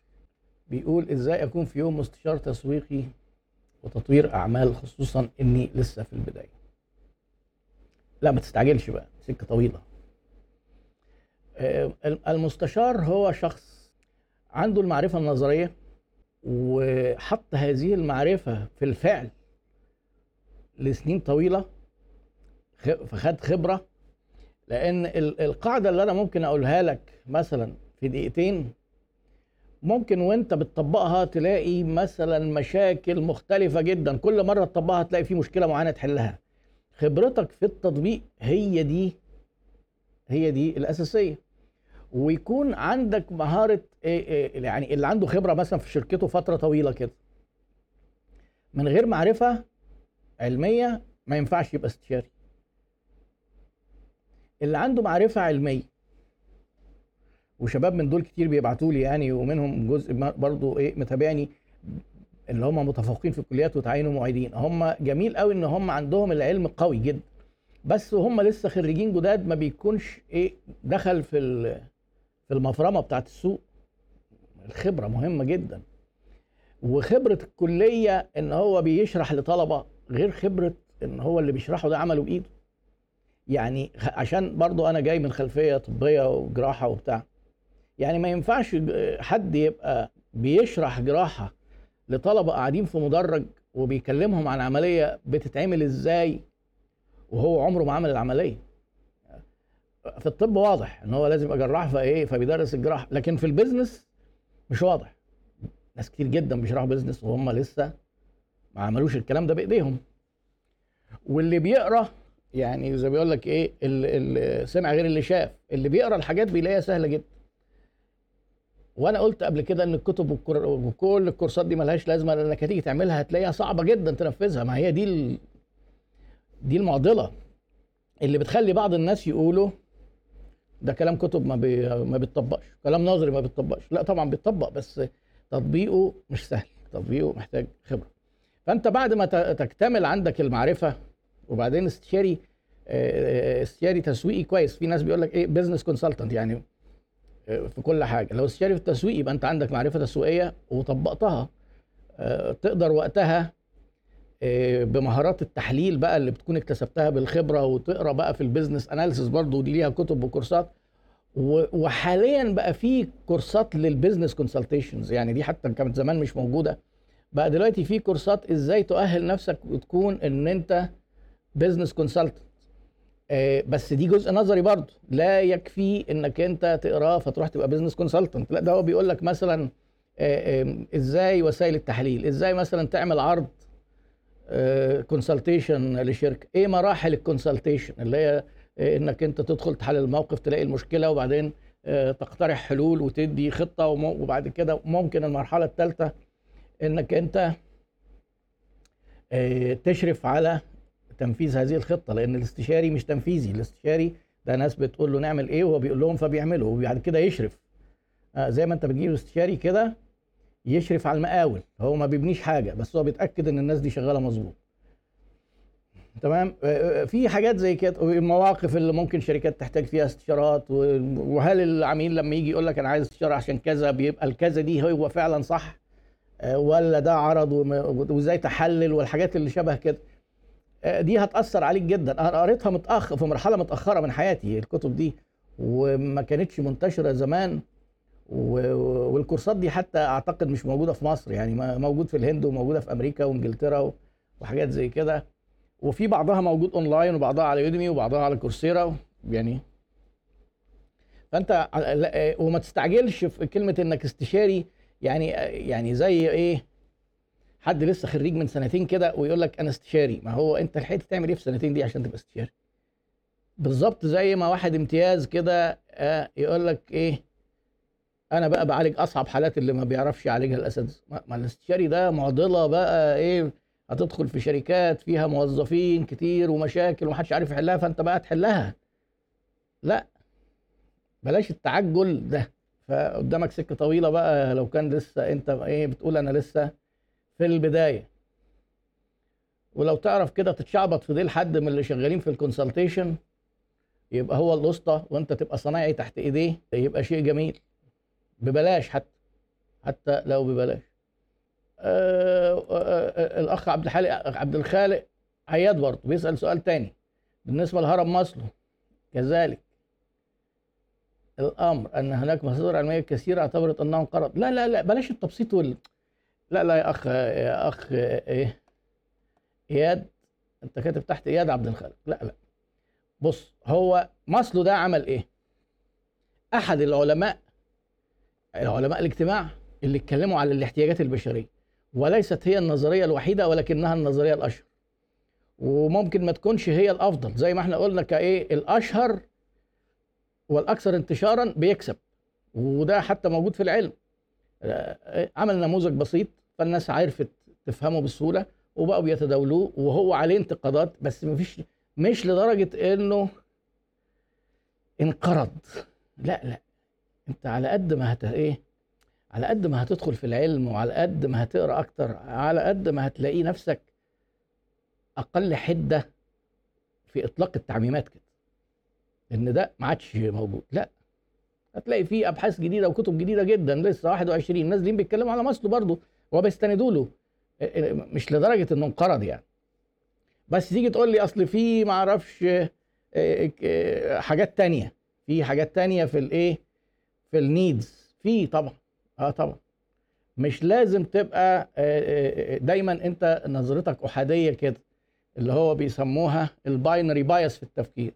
Speaker 1: بيقول إزاي أكون في يوم مستشار تسويقي وتطوير أعمال خصوصا إني لسه في البداية. لا ما تستعجلش بقى سكة طويلة. المستشار هو شخص عنده المعرفة النظرية وحط هذه المعرفة في الفعل لسنين طويلة فخد خبرة. لأن القاعدة اللي أنا ممكن أقولها لك مثلا في دقيقتين ممكن وأنت بتطبقها تلاقي مثلا مشاكل مختلفة جدا. كل مرة تطبقها تلاقي في مشكلة معينة تحلها. خبرتك في التطبيق هي دي هي دي الأساسية. ويكون عندك مهارة إيه إيه يعني اللي عنده خبرة مثلا في شركته فترة طويلة كده. من غير معرفة علمية ما ينفعش يبقى استشاري. اللي عنده معرفة علمية وشباب من دول كتير بيبعتوا لي يعني ومنهم جزء برضو إيه متابعني اللي هم متفوقين في الكليات وتعينوا معيدين. هم جميل قوي إن هم عندهم العلم قوي جدا بس هم لسه خريجين جداد ما بيكونش إيه دخل في في المفرمة بتاعت السوق. الخبرة مهمة جدا. وخبرة الكلية إن هو بيشرح لطلبة غير خبرة إن هو اللي بيشرحه ده عمله بإيده. يعني عشان برضو أنا جاي من خلفية طبية وجراحة وبتاع. يعني ما ينفعش حد يبقى بيشرح جراحة لطلبة قاعدين في مدرج وبيكلمهم عن عملية بتتعمل إزاي وهو عمره ما عمل العملية. في الطب واضح إن هو لازم يبقى جراح فإيه؟ فبيدرس الجراحه لكن في ال business مش واضح. ناس كتير جدا بيشرحوا business وهم لسه ما عملوش الكلام ده بإيديهم. واللي بيقرأ يعني زي بيقول لك إيه اللي سمع غير اللي شاف. اللي بيقرأ الحاجات بيلاقيها سهلة جدا. وأنا قلت قبل كده إن الكتب وكل ال course ات دي ملهاش لازمة لأنك هتيجي تعملها هتلاقيها صعبة جدا تنفذها. ما هي دي. دي المعضلة اللي بتخلي بعض الناس يقولوا ده كلام كتب ما بي... ما بيتطبقش. كلام نظري ما بيتطبقش. لا طبعا بيتطبق بس تطبيقه مش سهل. تطبيقه محتاج خبرة. فأنت بعد ما تكتمل عندك المعرفة وبعدين استشاري آه، استشاري تسويقي كويس. في ناس بيقول لك إيه business consultant يعني آه، في كل حاجة. لو استشاري في التسويق يبقى أنت عندك معرفة تسويقية وطبقتها آه، تقدر وقتها بمهارات التحليل بقى اللي بتكون اكتسبتها بالخبرة وتقرأ بقى في ال business analysis برضه ودي ليها كتب و course ات. وحاليا بقى في course ات لل business consultations يعني دي حتى كانت زمان مش موجودة. بقى دلوقتي في course ات إزاي تؤهل نفسك وتكون إن أنت business consultant آه، بس دي جزء نظري برضه لا يكفي إنك أنت تقراه فتروح تبقى business consultant لا ده هو بيقول لك مثلا آه، إزاي وسائل التحليل؟ إزاي مثلا تعمل عرض consultation آه، لشركة. إيه مراحل ال consultation اللي هي إنك أنت تدخل تحلل الموقف تلاقي المشكلة وبعدين تقترح حلول وتدي خطة وبعد كده ممكن المرحلة الثالثه إنك أنت تشرف على تنفيذ هذه الخطة. لأن الاستشاري مش تنفيذي. الاستشاري ده ناس بتقول له نعمل إيه وهو بيقول لهم فبيعملوا وبعد كده يشرف. آه زي ما أنت بتجيب استشاري كده يشرف على المقاول. هو ما بيبنيش حاجة بس هو بيتأكد إن الناس دي شغالة مظبوط. تمام؟ آه، آه، في حاجات زي كده المواقف اللي ممكن شركات تحتاج فيها استشارات وهل العميل لما يجي يقول لك أنا عايز استشارة عشان كذا بيبقى الكذا دي هو فعلا صح؟ آه، ولا ده عرض وإزاي تحلل والحاجات اللي شبه كده؟ دي هتأثر عليك جدا. أنا قريتها متاخر في مرحلة متأخرة من حياتي الكتب دي وما كانتش منتشرة زمان. والكورسات دي حتى أعتقد مش موجودة في مصر يعني موجود في الهند وموجودة في أمريكا وإنجلترا وحاجات زي كده. وفي بعضها موجود أونلاين وبعضها على يوديمي وبعضها على كورسيرا يعني. فأنت آه، وما تستعجلش في كلمة إنك استشاري يعني يعني زي إيه حد لسه خريج من سنتين كده ويقول لك أنا استشاري. ما هو أنت لحقت تعمل إيه في سنتين دي عشان تبقى استشاري؟ بالظبط زي ما واحد امتياز كده آه، يقول لك إيه أنا بقى بعالج أصعب حالات اللي ما بيعرفش يعالجها الأساتذة. ما الاستشاري ده معضلة بقى إيه هتدخل في شركات فيها موظفين كتير ومشاكل ومحدش عارف يحلها فأنت بقى تحلها. لا. بلاش التعجل ده. فقدامك سكة طويلة بقى لو كان لسه أنت إيه بتقول أنا لسه في البداية. ولو تعرف كده تتشعبط في ديل حد من اللي شغالين في ال consultation يبقى هو الأسطى وأنت تبقى صنايعي تحت إيديه يبقى شيء جميل. ببلاش حتى حتى لو ببلاش. آه آه آه الأخ عبد الخالق عبد الخالق عياد برضه بيسأل سؤال تاني بالنسبة لهرم ماسلو كذلك الأمر أن هناك مصادر علمية كثيرة اعتبرت انه انقرض لا لا لا بلاش التبسيط وال لا لا يا أخ يا أخ إيه؟ إياد أنت كاتب تحت إياد عبد الخالق. لا لا. بص هو مصله ده عمل إيه؟ أحد العلماء علماء الاجتماع اللي اتكلموا على الاحتياجات البشرية وليست هي النظرية الوحيدة ولكنها النظرية الأشهر. وممكن ما تكونش هي الأفضل زي ما إحنا قلنا كإيه؟ الأشهر والأكثر انتشارا بيكسب وده حتى موجود في العلم. عمل نموذج بسيط فالناس عرفت تفهمه بسهولة وبقوا بيتداولوه وهو عليه انتقادات بس مفيش مش لدرجة إنه انقرض. لا لا. انت على قد ما هت إيه على قد ما هتدخل في العلم وعلى قد ما هتقرأ أكتر على قد ما هتلاقي نفسك أقل حدة في إطلاق التعميمات كده. إن ده ما عادش موجود لا. هتلاقي فيه أبحاث جديدة وكتب جديدة جدا لسه 21 نازلين بيتكلموا على مصر برضه وبيستندوا له. مش لدرجة إنه انقرض يعني. بس تيجي تقول لي أصل في ما أعرفش حاجات تانية في حاجات تانية في الإيه في النيدز. في طبعا. آه طبعا. مش لازم تبقى آه، آه، آه، دايما أنت نظرتك أحادية كده اللي هو بيسموها ال binary bias في التفكير.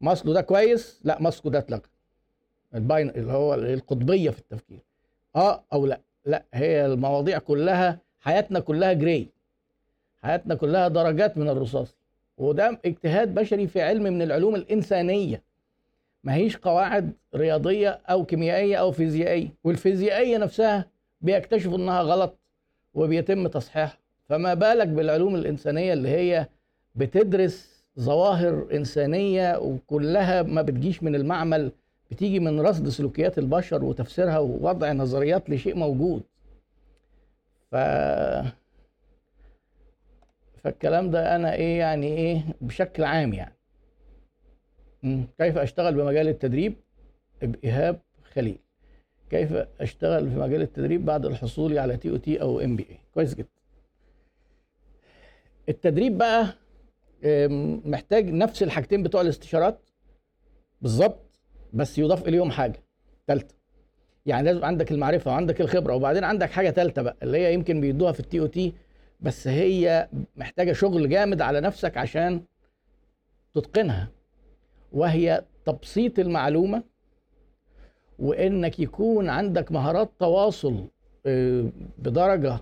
Speaker 1: ماسلو ده كويس؟ لا ماسلو ده اتلغى. ال binary اللي هو القطبية في التفكير. آه أو لا؟ لا هي المواضيع كلها حياتنا كلها gray حياتنا كلها درجات من الرصاص. وده اجتهاد بشري في علم من العلوم الإنسانية. ما هيش قواعد رياضية أو كيميائية أو فيزيائية والفيزيائية نفسها بيكتشفوا إنها غلط وبيتم تصحيحها فما بالك بالعلوم الإنسانية اللي هي بتدرس ظواهر إنسانية وكلها ما بتجيش من المعمل بتيجي من رصد سلوكيات البشر وتفسيرها ووضع نظريات لشيء موجود ف فالكلام ده أنا إيه يعني إيه بشكل عام يعني. كيف أشتغل بمجال التدريب؟ إيهاب خليل. كيف أشتغل في مجال التدريب بعد الحصول على TOT أو MBA كويس جدا. التدريب بقى محتاج نفس الحاجتين بتوع الاستشارات بالظبط بس يضاف إليهم حاجة ثالثه يعني لازم عندك المعرفة وعندك الخبرة وبعدين عندك حاجة ثالثه بقى اللي هي يمكن بيدوها في ال TOT بس هي محتاجة شغل جامد على نفسك عشان تتقنها. وهي تبسيط المعلومة وإنك يكون عندك مهارات تواصل آه، بدرجة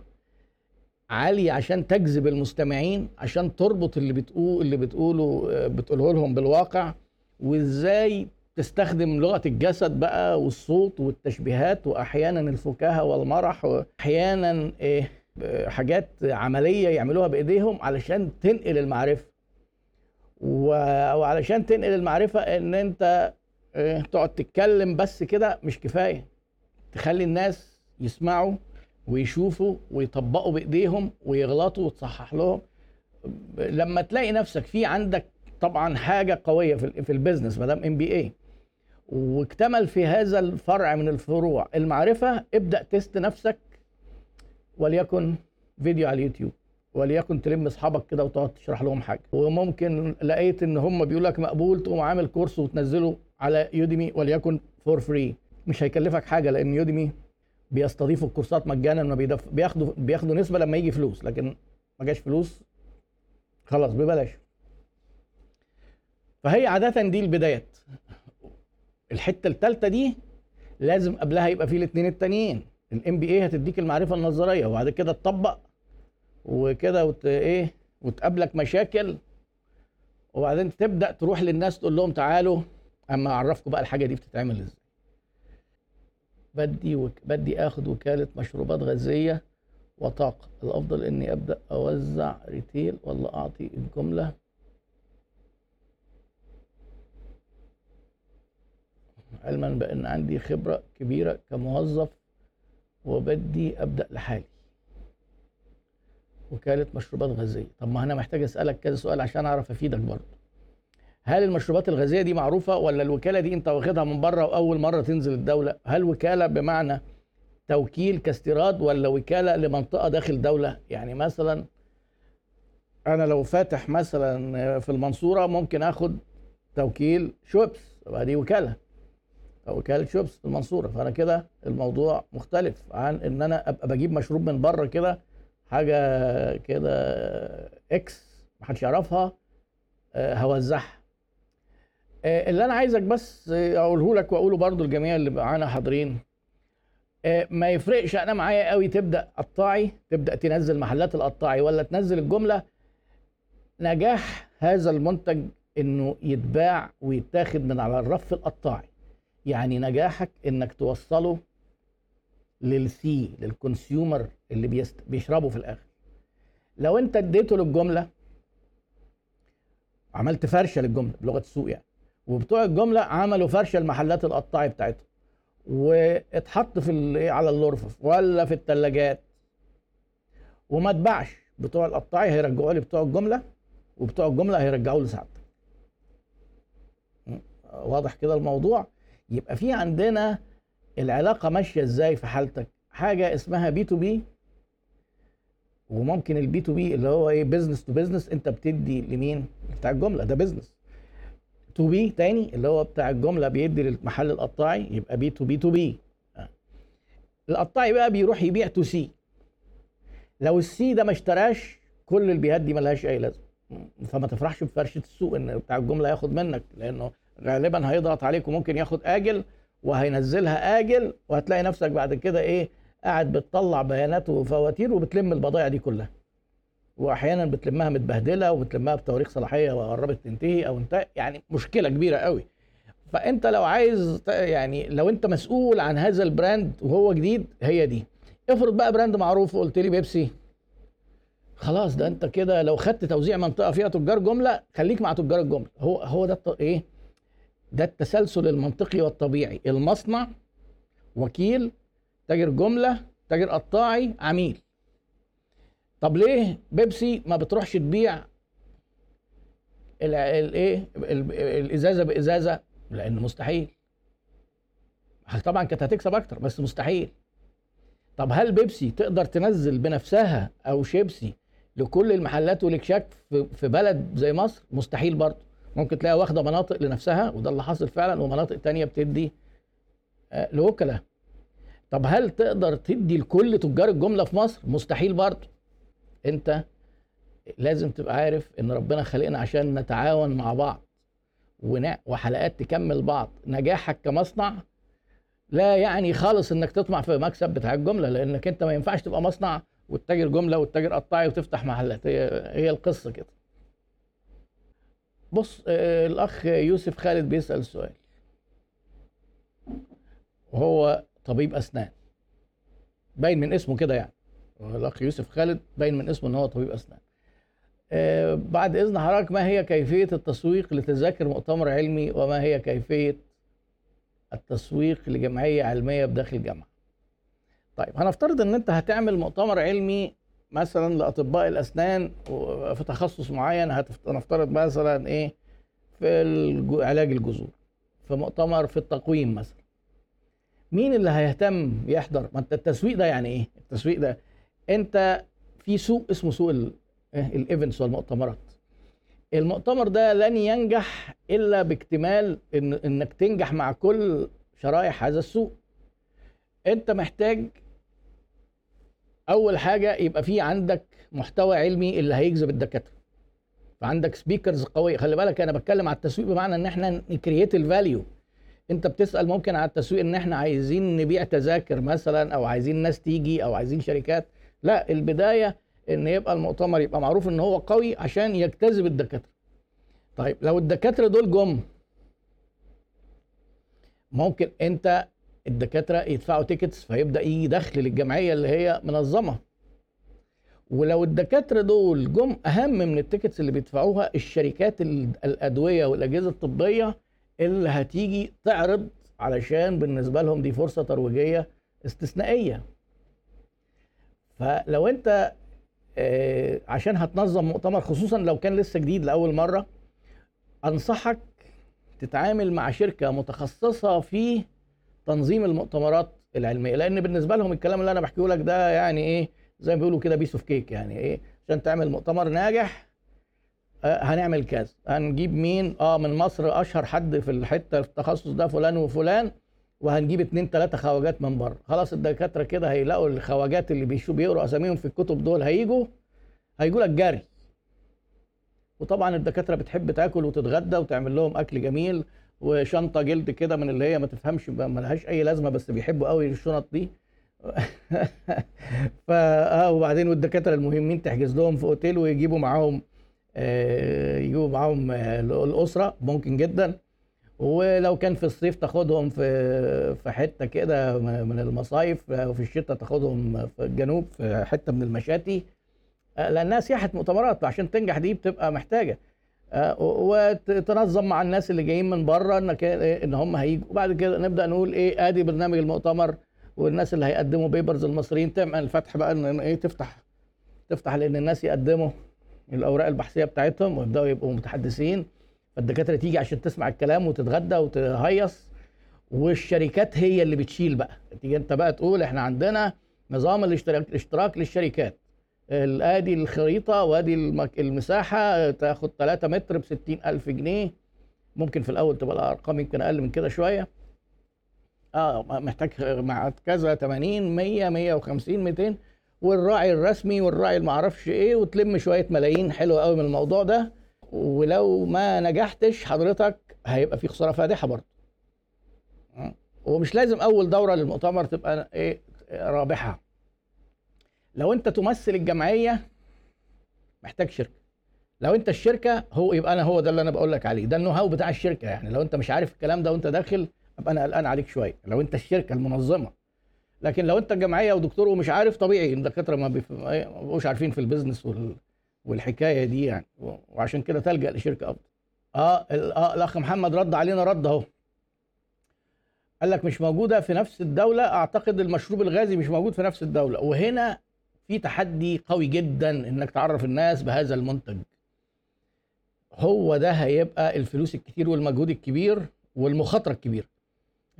Speaker 1: عالية عشان تجذب المستمعين عشان تربط اللي بتقول اللي بتقوله آه، بتقوله لهم بالواقع وإزاي تستخدم لغة الجسد بقى والصوت والتشبيهات واحيانا الفكاهة والمرح واحيانا إيه حاجات عملية يعملوها بإيديهم علشان تنقل المعرفة. وعلشان تنقل المعرفة إن أنت آه، تقعد تتكلم بس كده مش كفاية. تخلي الناس يسمعوا ويشوفوا ويطبقوا بإيديهم ويغلطوا وتصحح لهم. لما تلاقي نفسك في عندك طبعا حاجة قوية في في ال business ما دام MBA واكتمل في هذا الفرع من الفروع المعرفة ابدأ test نفسك وليكن فيديو على اليوتيوب. وليكن تلم اصحابك كده وتقعد تشرح لهم حاجة. وممكن لقيت إن هم بيقول لك مقبول تقوم عامل كورس وتنزله على Udemy وليكن for free مش هيكلفك حاجة لأن Udemy بيستضيفوا الكورسات مجانا ما بيدف... بياخدوا بياخدوا نسبة لما يجي فلوس. لكن ما جاش فلوس خلاص ببلاش. فهي عادة دي البدايات. الحتة الثالثه دي لازم قبلها يبقى في الاثنين التانيين. ال MBA هتديك المعرفة النظرية وبعد كده تطبق وكده وت... إيه وتقابلك مشاكل وبعدين تبدأ تروح للناس تقول لهم تعالوا أما أعرفكم بقى الحاجة دي بتتعمل إزاي. بدي وك... بدي آخد وكالة مشروبات غازية وطاقة. الأفضل إني أبدأ أوزع retail ولا أعطي الجملة. علما بأن عندي خبرة كبيرة كموظف وبدي أبدأ لحالي. وكالة مشروبات غازية. طب ما أنا محتاج أسألك كذا سؤال عشان أعرف أفيدك برضه. هل المشروبات الغازية دي معروفة ولا الوكالة دي أنت واخدها من بره وأول مرة تنزل الدولة؟ هل وكالة بمعنى توكيل كاستيراد ولا وكالة لمنطقة داخل دولة؟ يعني مثلا أنا لو فاتح مثلا في المنصورة ممكن آخد توكيل شوبس يبقى دي وكالة. أو وكالة شوبس في المنصورة. فأنا كده الموضوع مختلف عن إن أنا أبقى بجيب مشروب من بره كده حاجة كده إكس محدش يعرفها آه، هوزعها. آه، اللي أنا عايزك بس أقوله لك وأقوله برضو الجميع اللي معانا حاضرين. آه، ما يفرقش أنا معايا قوي تبدأ قطاعي تبدأ تنزل محلات القطاعي ولا تنزل الجملة نجاح هذا المنتج إنه يتباع ويتاخد من على الرف القطاعي. يعني نجاحك إنك توصله للسي للكونسيومر اللي بيست... بيشربه في الآخر. لو انت اديته للجملة عملت فرشة للجملة بلغة السوق يعني وبتوع الجملة عملوا فرشة المحلات القطاعي بتاعتهم واتحط في ال- على الرفف ولا في الثلاجات وما اتباعش بتوع القطاعي هيرجعوا لي بتوع الجملة وبتوع الجملة هيرجعوا لي سعادتك? واضح كده الموضوع؟ يبقى في عندنا العلاقة ماشية إزاي في حالتك؟ حاجة اسمها B to B وممكن ال B to B اللي هو إيه business to business أنت بتدي لمين؟ بتاع الجملة ده business to B تاني اللي هو بتاع الجملة بيدي للمحل القطاعي يبقى B to B to B القطاعي بقى بيروح يبيع to C لو ال C ده ما اشتراش كل البيهات دي ملهاش أي لازمة. فما تفرحش بفرشة السوق إن بتاع الجملة ياخد منك لأنه غالبا هيضغط عليك وممكن ياخد آجل. وهينزلها آجل وهتلاقي نفسك بعد كده إيه قاعد بتطلع بيانات وفواتير وبتلم البضائع دي كلها. واحيانا بتلمها متبهدلة وبتلمها بتواريخ صلاحية وقربت تنتهي أو انت يعني مشكلة كبيرة قوي. فأنت لو عايز يعني لو أنت مسؤول عن هذا ال brand وهو جديد هي دي. افرض بقى brand معروف وقلت لي بيبسي. خلاص ده أنت كده لو خدت توزيع منطقة فيها تجار جملة خليك مع تجار الجملة. هو هو ده إيه؟ ده التسلسل المنطقي والطبيعي. المصنع وكيل تاجر جملة تاجر قطاعي عميل. طب ليه بيبسي ما بتروحش تبيع الايه الإزازة بإزازة؟ لأن مستحيل. طبعا كانت هتكسب أكتر بس مستحيل. طب هل بيبسي تقدر تنزل بنفسها أو شيبسي لكل المحلات والاكشاك في بلد زي مصر؟ مستحيل برضه. ممكن تلاقيها واخدة مناطق لنفسها وده اللي حاصل فعلا ومناطق تانية بتدي آه، لوكلاء. طب هل تقدر تدي لكل تجار الجملة في مصر؟ مستحيل برضه انت لازم تبقى عارف ان ربنا خلقنا عشان نتعاون مع بعض وحلقات تكمل بعض. نجاحك كمصنع لا يعني خالص انك تطمع في مكسب بتاع الجملة لانك انت ما ينفعش تبقى مصنع وتتاجر جملة وتتاجر قطاعي وتفتح محلات. هي القصة كده. بص آه، الأخ يوسف خالد بيسأل سؤال. وهو طبيب أسنان. باين من اسمه كده يعني. الأخ يوسف خالد باين من اسمه إن هو طبيب أسنان. آه، بعد إذن حضرتك ما هي كيفية التسويق لتذاكر مؤتمر علمي؟ وما هي كيفية التسويق لجمعية علمية بداخل الجامعة؟ طيب هنفترض إن أنت هتعمل مؤتمر علمي مثلا لأطباء الأسنان في تخصص معين هنفترض مثلا إيه؟ في علاج الجذور في مؤتمر في التقويم مثلا. مين اللي هيهتم يحضر؟ ما أنت التسويق ده يعني إيه؟ التسويق ده أنت في سوق اسمه سوق ال events والمؤتمرات. المؤتمر ده لن ينجح إلا باكتمال إن إنك تنجح مع كل شرائح هذا السوق. أنت محتاج أول حاجة يبقى في عندك محتوى علمي اللي هيجذب الدكاترة. فعندك speakers قوية. خلي بالك أنا بتكلم على التسويق بمعنى إن إحنا ن create ال value أنت بتسأل ممكن على التسويق إن إحنا عايزين نبيع تذاكر مثلا أو عايزين ناس تيجي أو عايزين شركات. لا البداية إن يبقى المؤتمر يبقى معروف إن هو قوي عشان يجتذب الدكاترة. طيب لو الدكاترة دول جم ممكن أنت الدكاترة يدفعوا tickets فيبدأ يجي دخل للجمعية اللي هي منظمة. ولو الدكاترة دول جم أهم من ال tickets اللي بيدفعوها الشركات الأدوية والأجهزة الطبية اللي هتيجي تعرض علشان بالنسبة لهم دي فرصة ترويجية استثنائية. فلو أنت آه، عشان هتنظم مؤتمر خصوصا لو كان لسه جديد لأول مرة أنصحك تتعامل مع شركة متخصصة في تنظيم المؤتمرات العلمية لأن بالنسبة لهم الكلام اللي أنا بحكيه لك ده يعني إيه زي ما بيقولوا كده piece of cake يعني إيه عشان تعمل مؤتمر ناجح آه هنعمل كذا. هنجيب مين؟ آه من مصر أشهر حد في الحتة في التخصص ده فلان وفلان وهنجيب اتنين تلاتة خواجات من بره. خلاص الدكاترة كده هيلاقوا الخواجات اللي بيقروا أساميهم في الكتب دول هيجوا هيجوا لك جري. وطبعا الدكاترة بتحب تاكل وتتغدى وتعمل لهم أكل جميل. وشنطة جلد كده من اللي هي ما تفهمش ما لهاش أي لازمة بس بيحبوا قوي الشنط دي. *laughs* ف آه وبعدين والدكاترة المهمين تحجز لهم في أوتيل ويجيبوا معاهم آه يجيبوا معاهم آه الأسرة ممكن جدا. ولو كان في الصيف تاخدهم في في حتة كده من المصايف وفي الشتاء تاخدهم في الجنوب في حتة من المشاتي. آه، لأنها سياحة مؤتمرات عشان تنجح دي بتبقى محتاجة. آه، وتنظم مع الناس اللي جايين من بره إنك إيه، إن هم هيجوا. وبعد كده نبدأ نقول إيه آدي برنامج المؤتمر والناس اللي هيقدموا بيبرز المصريين. تعمل الفتح بقى إن إيه تفتح تفتح لأن الناس يقدموا الأوراق البحثية بتاعتهم ويبدأوا يبقوا متحدثين. فالدكاترة تيجي عشان تسمع الكلام وتتغدى وتهيص. والشركات هي اللي بتشيل بقى. تيجي أنت بقى تقول إحنا عندنا نظام الاشتراك الاشتراك للشركات. ادي الخريطة وآدي المساحة تاخد 3 متر ب 60000 جنيه. ممكن في الأول تبقى الأرقام يمكن أقل من كده شوية. آه محتاج مع كذا 80 100 150 200 والراعي الرسمي والراعي اللي معرفش إيه وتلم شوية ملايين. حلوة قوي من الموضوع ده. ولو ما نجحتش حضرتك هيبقى في خسارة فادحة برضه. ومش لازم أول دورة للمؤتمر تبقى إيه رابحة. لو انت تمثل الجمعية محتاج شركة. لو انت الشركة هو يبقى أنا هو ده اللي أنا بقول لك عليه. ده النو هاو بتاع الشركة يعني. لو انت مش عارف الكلام ده وانت داخل ابقى أنا قلقان عليك شوية. لو انت الشركة المنظمة. لكن لو انت الجمعية ودكتور ومش عارف طبيعي الدكاترة ما بيبقوش عارفين في البيزنس وال... والحكاية دي يعني. وعشان كده تلجأ لشركة أفضل. آه آه الأخ محمد رد علينا رد أهو. قال لك مش موجودة في نفس الدولة. أعتقد المشروب الغازي مش موجود في نفس الدولة. وهنا في تحدي قوي جدا إنك تعرف الناس بهذا المنتج. هو ده هيبقى الفلوس الكتير والمجهود الكبير والمخاطرة الكبيرة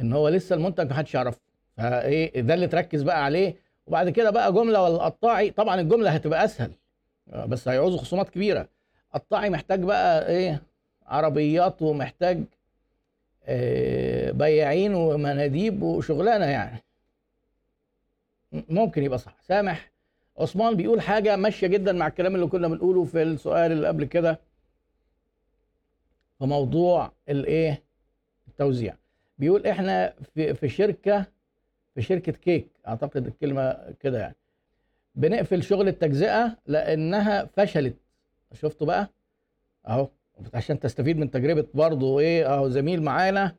Speaker 1: إن هو لسه المنتج ما حدش يعرفه. فإيه ده اللي تركز بقى عليه. وبعد كده بقى جملة ولا قطاعي طبعا الجملة هتبقى أسهل بس هيعوزوا خصومات كبيرة. قطاعي محتاج بقى إيه عربيات ومحتاج آه، بياعين ومناديب وشغلانة يعني. ممكن يبقى صح. سامح؟ عثمان بيقول حاجة ماشية جدا مع الكلام اللي كنا بنقوله في السؤال اللي قبل كده في موضوع الإيه؟ التوزيع. بيقول إحنا في في شركة في شركة كيك أعتقد الكلمة كده يعني. بنقفل شغل التجزئة لأنها فشلت. شفتوا بقى؟ أهو عشان تستفيد من تجربة برضه إيه؟ أهو زميل معانا.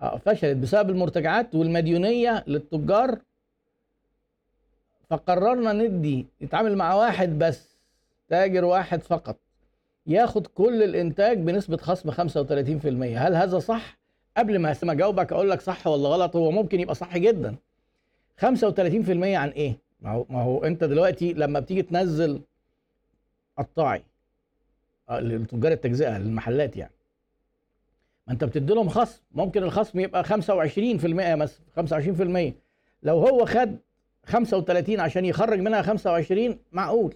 Speaker 1: آه فشلت بسبب المرتجعات والمديونية للتجار فقررنا ندي نتعامل مع واحد بس تاجر واحد فقط ياخد كل الإنتاج بنسبة خصم 35% هل هذا صح؟ قبل ما اجاوبك أقول لك صح ولا غلط هو ممكن يبقى صح جدا. 35% عن إيه؟ ما هو ما هو أنت دلوقتي لما بتيجي تنزل قطاعي آه، لتجار التجزئة للمحلات يعني ما أنت بتدي لهم خصم ممكن الخصم يبقى 25% مثلا 25% لو هو خد 35 عشان يخرج منها 25 معقول.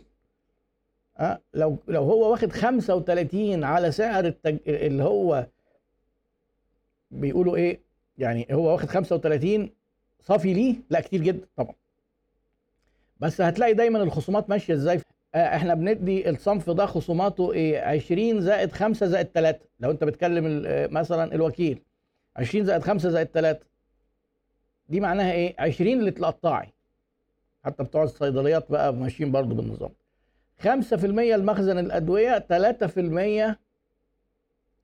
Speaker 1: أه لو لو هو واخد 35 على سعر التج... اللي هو بيقولوا إيه؟ يعني هو واخد 35 صافي ليه؟ لا كتير جدا طبعا. بس هتلاقي دايما الخصومات ماشية إزاي؟ آه إحنا بندي الصنف ده خصوماته إيه؟ 20 زائد 5 زائد 3 لو أنت بتكلم آه، مثلا الوكيل 20 زائد 5 زائد 3 دي معناها إيه؟ 20 للقطاعي. حتى بتوع الصيدليات بقى ماشيين برضو بالنظام. 5% لمخزن الأدوية 3%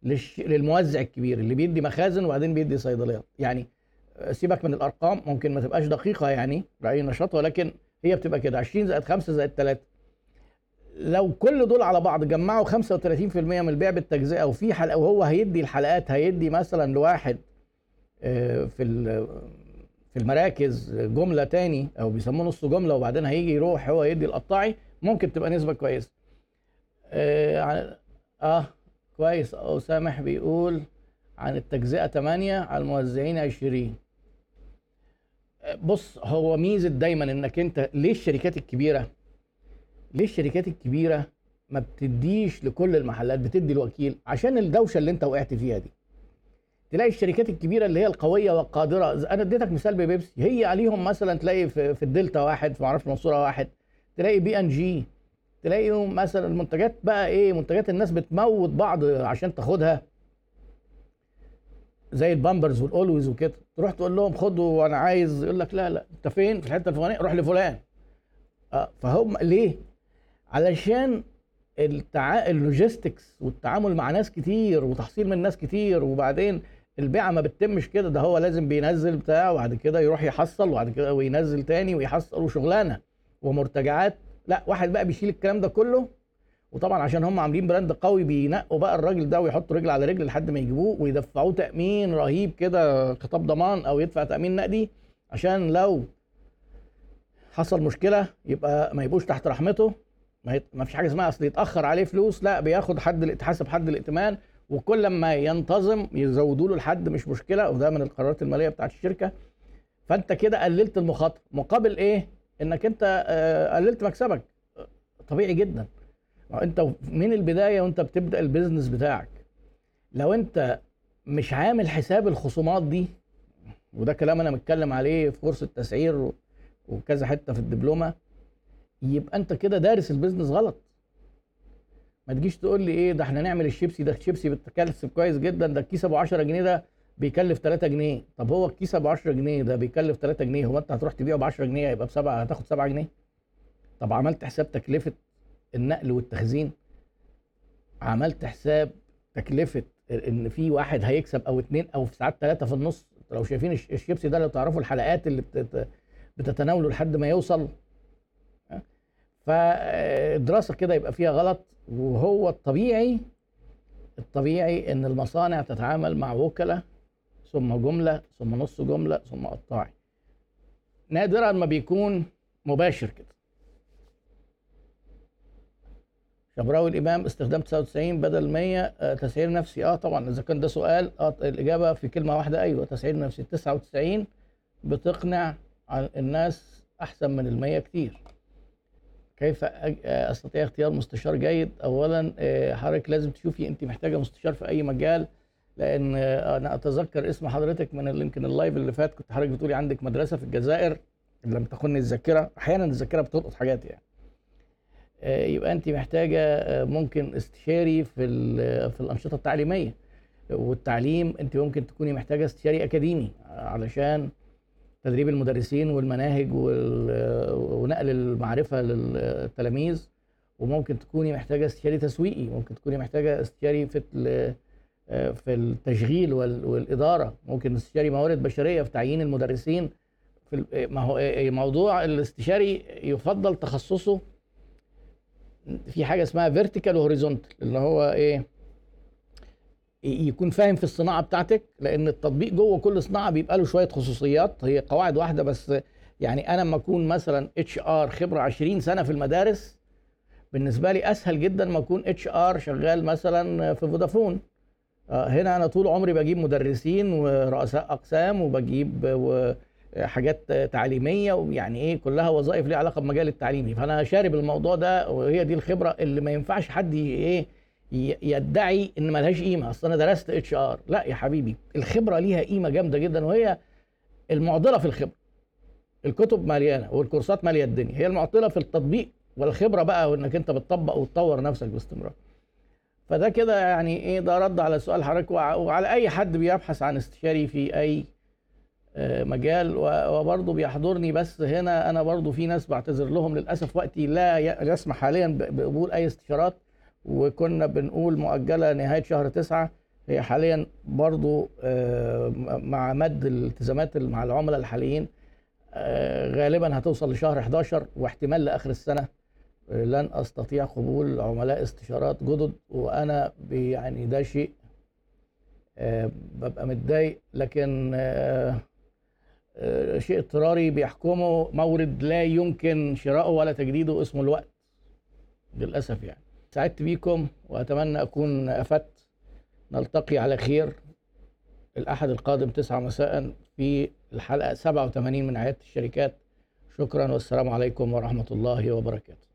Speaker 1: للش... للموزع الكبير اللي بيدي مخازن وبعدين بيدي صيدليات. يعني آه، سيبك من الأرقام ممكن ما تبقاش دقيقة يعني بأي نشاط ولكن هي بتبقى كده. 20 زائد 5 زائد 3 لو كل دول على بعض جمعوا 35% من البيع بالتجزئة وفي حلقه وهو هيدي الحلقات هيدي مثلا لواحد آه، في في المراكز جملة تاني أو بيسموه نص جملة وبعدين هيجي يروح هو يدي القطاعي ممكن تبقى نسبة كويسة. آه, آه كويس. أو سامح بيقول عن التجزئة 8 على الموزعين 20 بص هو ميزة دايما إنك أنت ليه الشركات الكبيرة؟ ليه الشركات الكبيرة ما بتديش لكل المحلات بتدي الوكيل؟ عشان الدوشة اللي أنت وقعت فيها دي. تلاقي الشركات الكبيرة اللي هي القوية والقادرة أنا اديتك مثال ببيبسي هي عليهم مثلا تلاقي في, الدلتا واحد في معرفش المنصوره واحد تلاقي بي إن جي تلاقي مثلا المنتجات بقى إيه منتجات الناس بتموت بعض عشان تاخدها زي البامبرز والأولويز وكده. تروح تقول لهم خدوا وأنا عايز يقول لك لا لا أنت فين؟ في الحتة الفلانية روح لفلان. آه فهم ليه؟ علشان التع... ال logistics والتعامل مع ناس كتير وتحصيل من ناس كتير وبعدين البيعة ما بتتمش كده ده هو لازم بينزل بتاع وبعد كده يروح يحصل وبعد كده وينزل تاني ويحصل وشغلانة ومرتجعات. لا واحد بقى بيشيل الكلام ده كله. وطبعا عشان هم عاملين براند قوي بينقوا بقى الراجل ده ويحطوا رجل على رجل لحد ما يجيبوه ويدفعوه تأمين رهيب كده خطاب ضمان أو يدفع تأمين نقدي عشان لو حصل مشكلة يبقى ما يبقوش تحت رحمته ما فيش حاجة اسمها أصل يتأخر عليه فلوس لا بياخد حد حسب حد الائتمان وكل ما ينتظم يزودوا له الحد مش مشكلة وده من القرارات المالية بتاعت الشركة. فأنت كده قللت المخاطره مقابل إيه؟ إنك أنت آه، قللت مكسبك. طبيعي جدا. أنت من البداية وأنت بتبدأ ال business بتاعك. لو أنت مش عامل حساب الخصومات دي وده كلام أنا متكلم عليه في course التسعير وكذا حتة في الدبلومة يبقى أنت كده دارس ال business غلط. ما تجيش تقول لي إيه ده إحنا نعمل الشيبسي ده الشيبسي بتكلف كويس جدا ده الكيس ابو 10 جنيه ده بيكلف 3 جنيه. طب هو الكيس ابو 10 جنيه ده بيكلف 3 جنيه هو أنت هتروح تبيعه ب 10 جنيه؟ يبقى بسبعة هتاخد 7 جنيه؟ طب عملت حساب تكلفة النقل والتخزين؟ عملت حساب تكلفة إن في واحد هيكسب أو اتنين أو في ساعات ثلاثة في النص؟ لو شايفين الش- الشيبسي ده لو تعرفوا الحلقات اللي بتت... بتتناوله لحد ما يوصل فالدراسة كده يبقى فيها غلط وهو الطبيعي الطبيعي إن المصانع تتعامل مع وكلاء ثم جملة ثم نص جملة ثم قطاعي نادرا ما بيكون مباشر كده. شبراوي الإمام استخدام 99 بدل 100 آه، تسعير نفسي. آه طبعا إذا كان ده سؤال آه الإجابة في كلمة واحدة أيوه تسعير نفسي. 99 بتقنع الناس أحسن من ال 100 كتير. كيف آه، أستطيع اختيار مستشار جيد؟ اولا آه، حضرتك لازم تشوفي انت محتاجة مستشار في أي مجال لأن آه، أنا أتذكر اسم حضرتك من يمكن اللايف اللي فات كنت حضرتك بتقولي عندك مدرسة في الجزائر لم تخني الذاكرة. أحيانا الذاكرة بتلقط حاجات يعني. يبقى انت محتاجة ممكن استشاري في في الأنشطة التعليمية. والتعليم انت ممكن تكوني محتاجة استشاري أكاديمي علشان تدريب المدرسين والمناهج وال- ونقل المعرفة للتلاميذ وممكن تكوني محتاجة استشاري تسويقي ممكن تكوني محتاجة استشاري في في التشغيل وال- والإدارة ممكن استشاري موارد بشرية في تعيين المدرسين في ما هو موضوع الاستشاري يفضل تخصصه في حاجة اسمها vertical و horizontal اللي هو إيه؟ يكون فاهم في الصناعة بتاعتك لأن التطبيق جوه كل صناعة بيبقى له شوية خصوصيات هي قواعد واحدة بس يعني أنا لما أكون مثلا HR خبرة 20 سنة في المدارس بالنسبة لي أسهل جدا ما أكون HR شغال مثلا في فودافون. آه، هنا أنا طول عمري بجيب مدرسين ورؤساء أقسام وبجيب حاجات تعليمية ويعني إيه كلها وظائف ليها علاقة بمجال التعليمي. فأنا شارب الموضوع ده وهي دي الخبرة اللي ما ينفعش حد إيه يدعي إن ملهاش قيمة. أصل أنا درست HR لا يا حبيبي الخبرة ليها قيمة جامدة جدا وهي المعضلة في الخبرة. الكتب مليانة والكورسات مالية الدنيا. هي المعضلة في التطبيق والخبرة بقى وإنك أنت بتطبق وتطور نفسك باستمرار. فده كده يعني إيه ده رد على سؤال حضرتك وع- وعلى أي حد بيبحث عن استشاري في أي آه، مجال. وبرضه بيحضرني. بس هنا أنا برضه في ناس بعتذر لهم للأسف وقتي لا يسمح حاليا بقبول أي استشارات. وكنا بنقول مؤجلة نهاية شهر تسعة هي حاليا برضه آه، مع مد الالتزامات مع العملاء الحاليين آه، غالبا هتوصل لشهر 11 واحتمال لآخر السنة. لن أستطيع قبول عملاء استشارات جدد وأنا يعني ده شيء آه، ببقى متضايق. لكن شيء اضطراري بيحكمه مورد لا يمكن شراؤه ولا تجديده اسمه الوقت للأسف يعني. سعدت بيكم وأتمنى أكون أفدت. نلتقي على خير الأحد القادم 9 مساء في الحلقة 87 من عيادة الشركات. شكرا والسلام عليكم ورحمة الله وبركاته.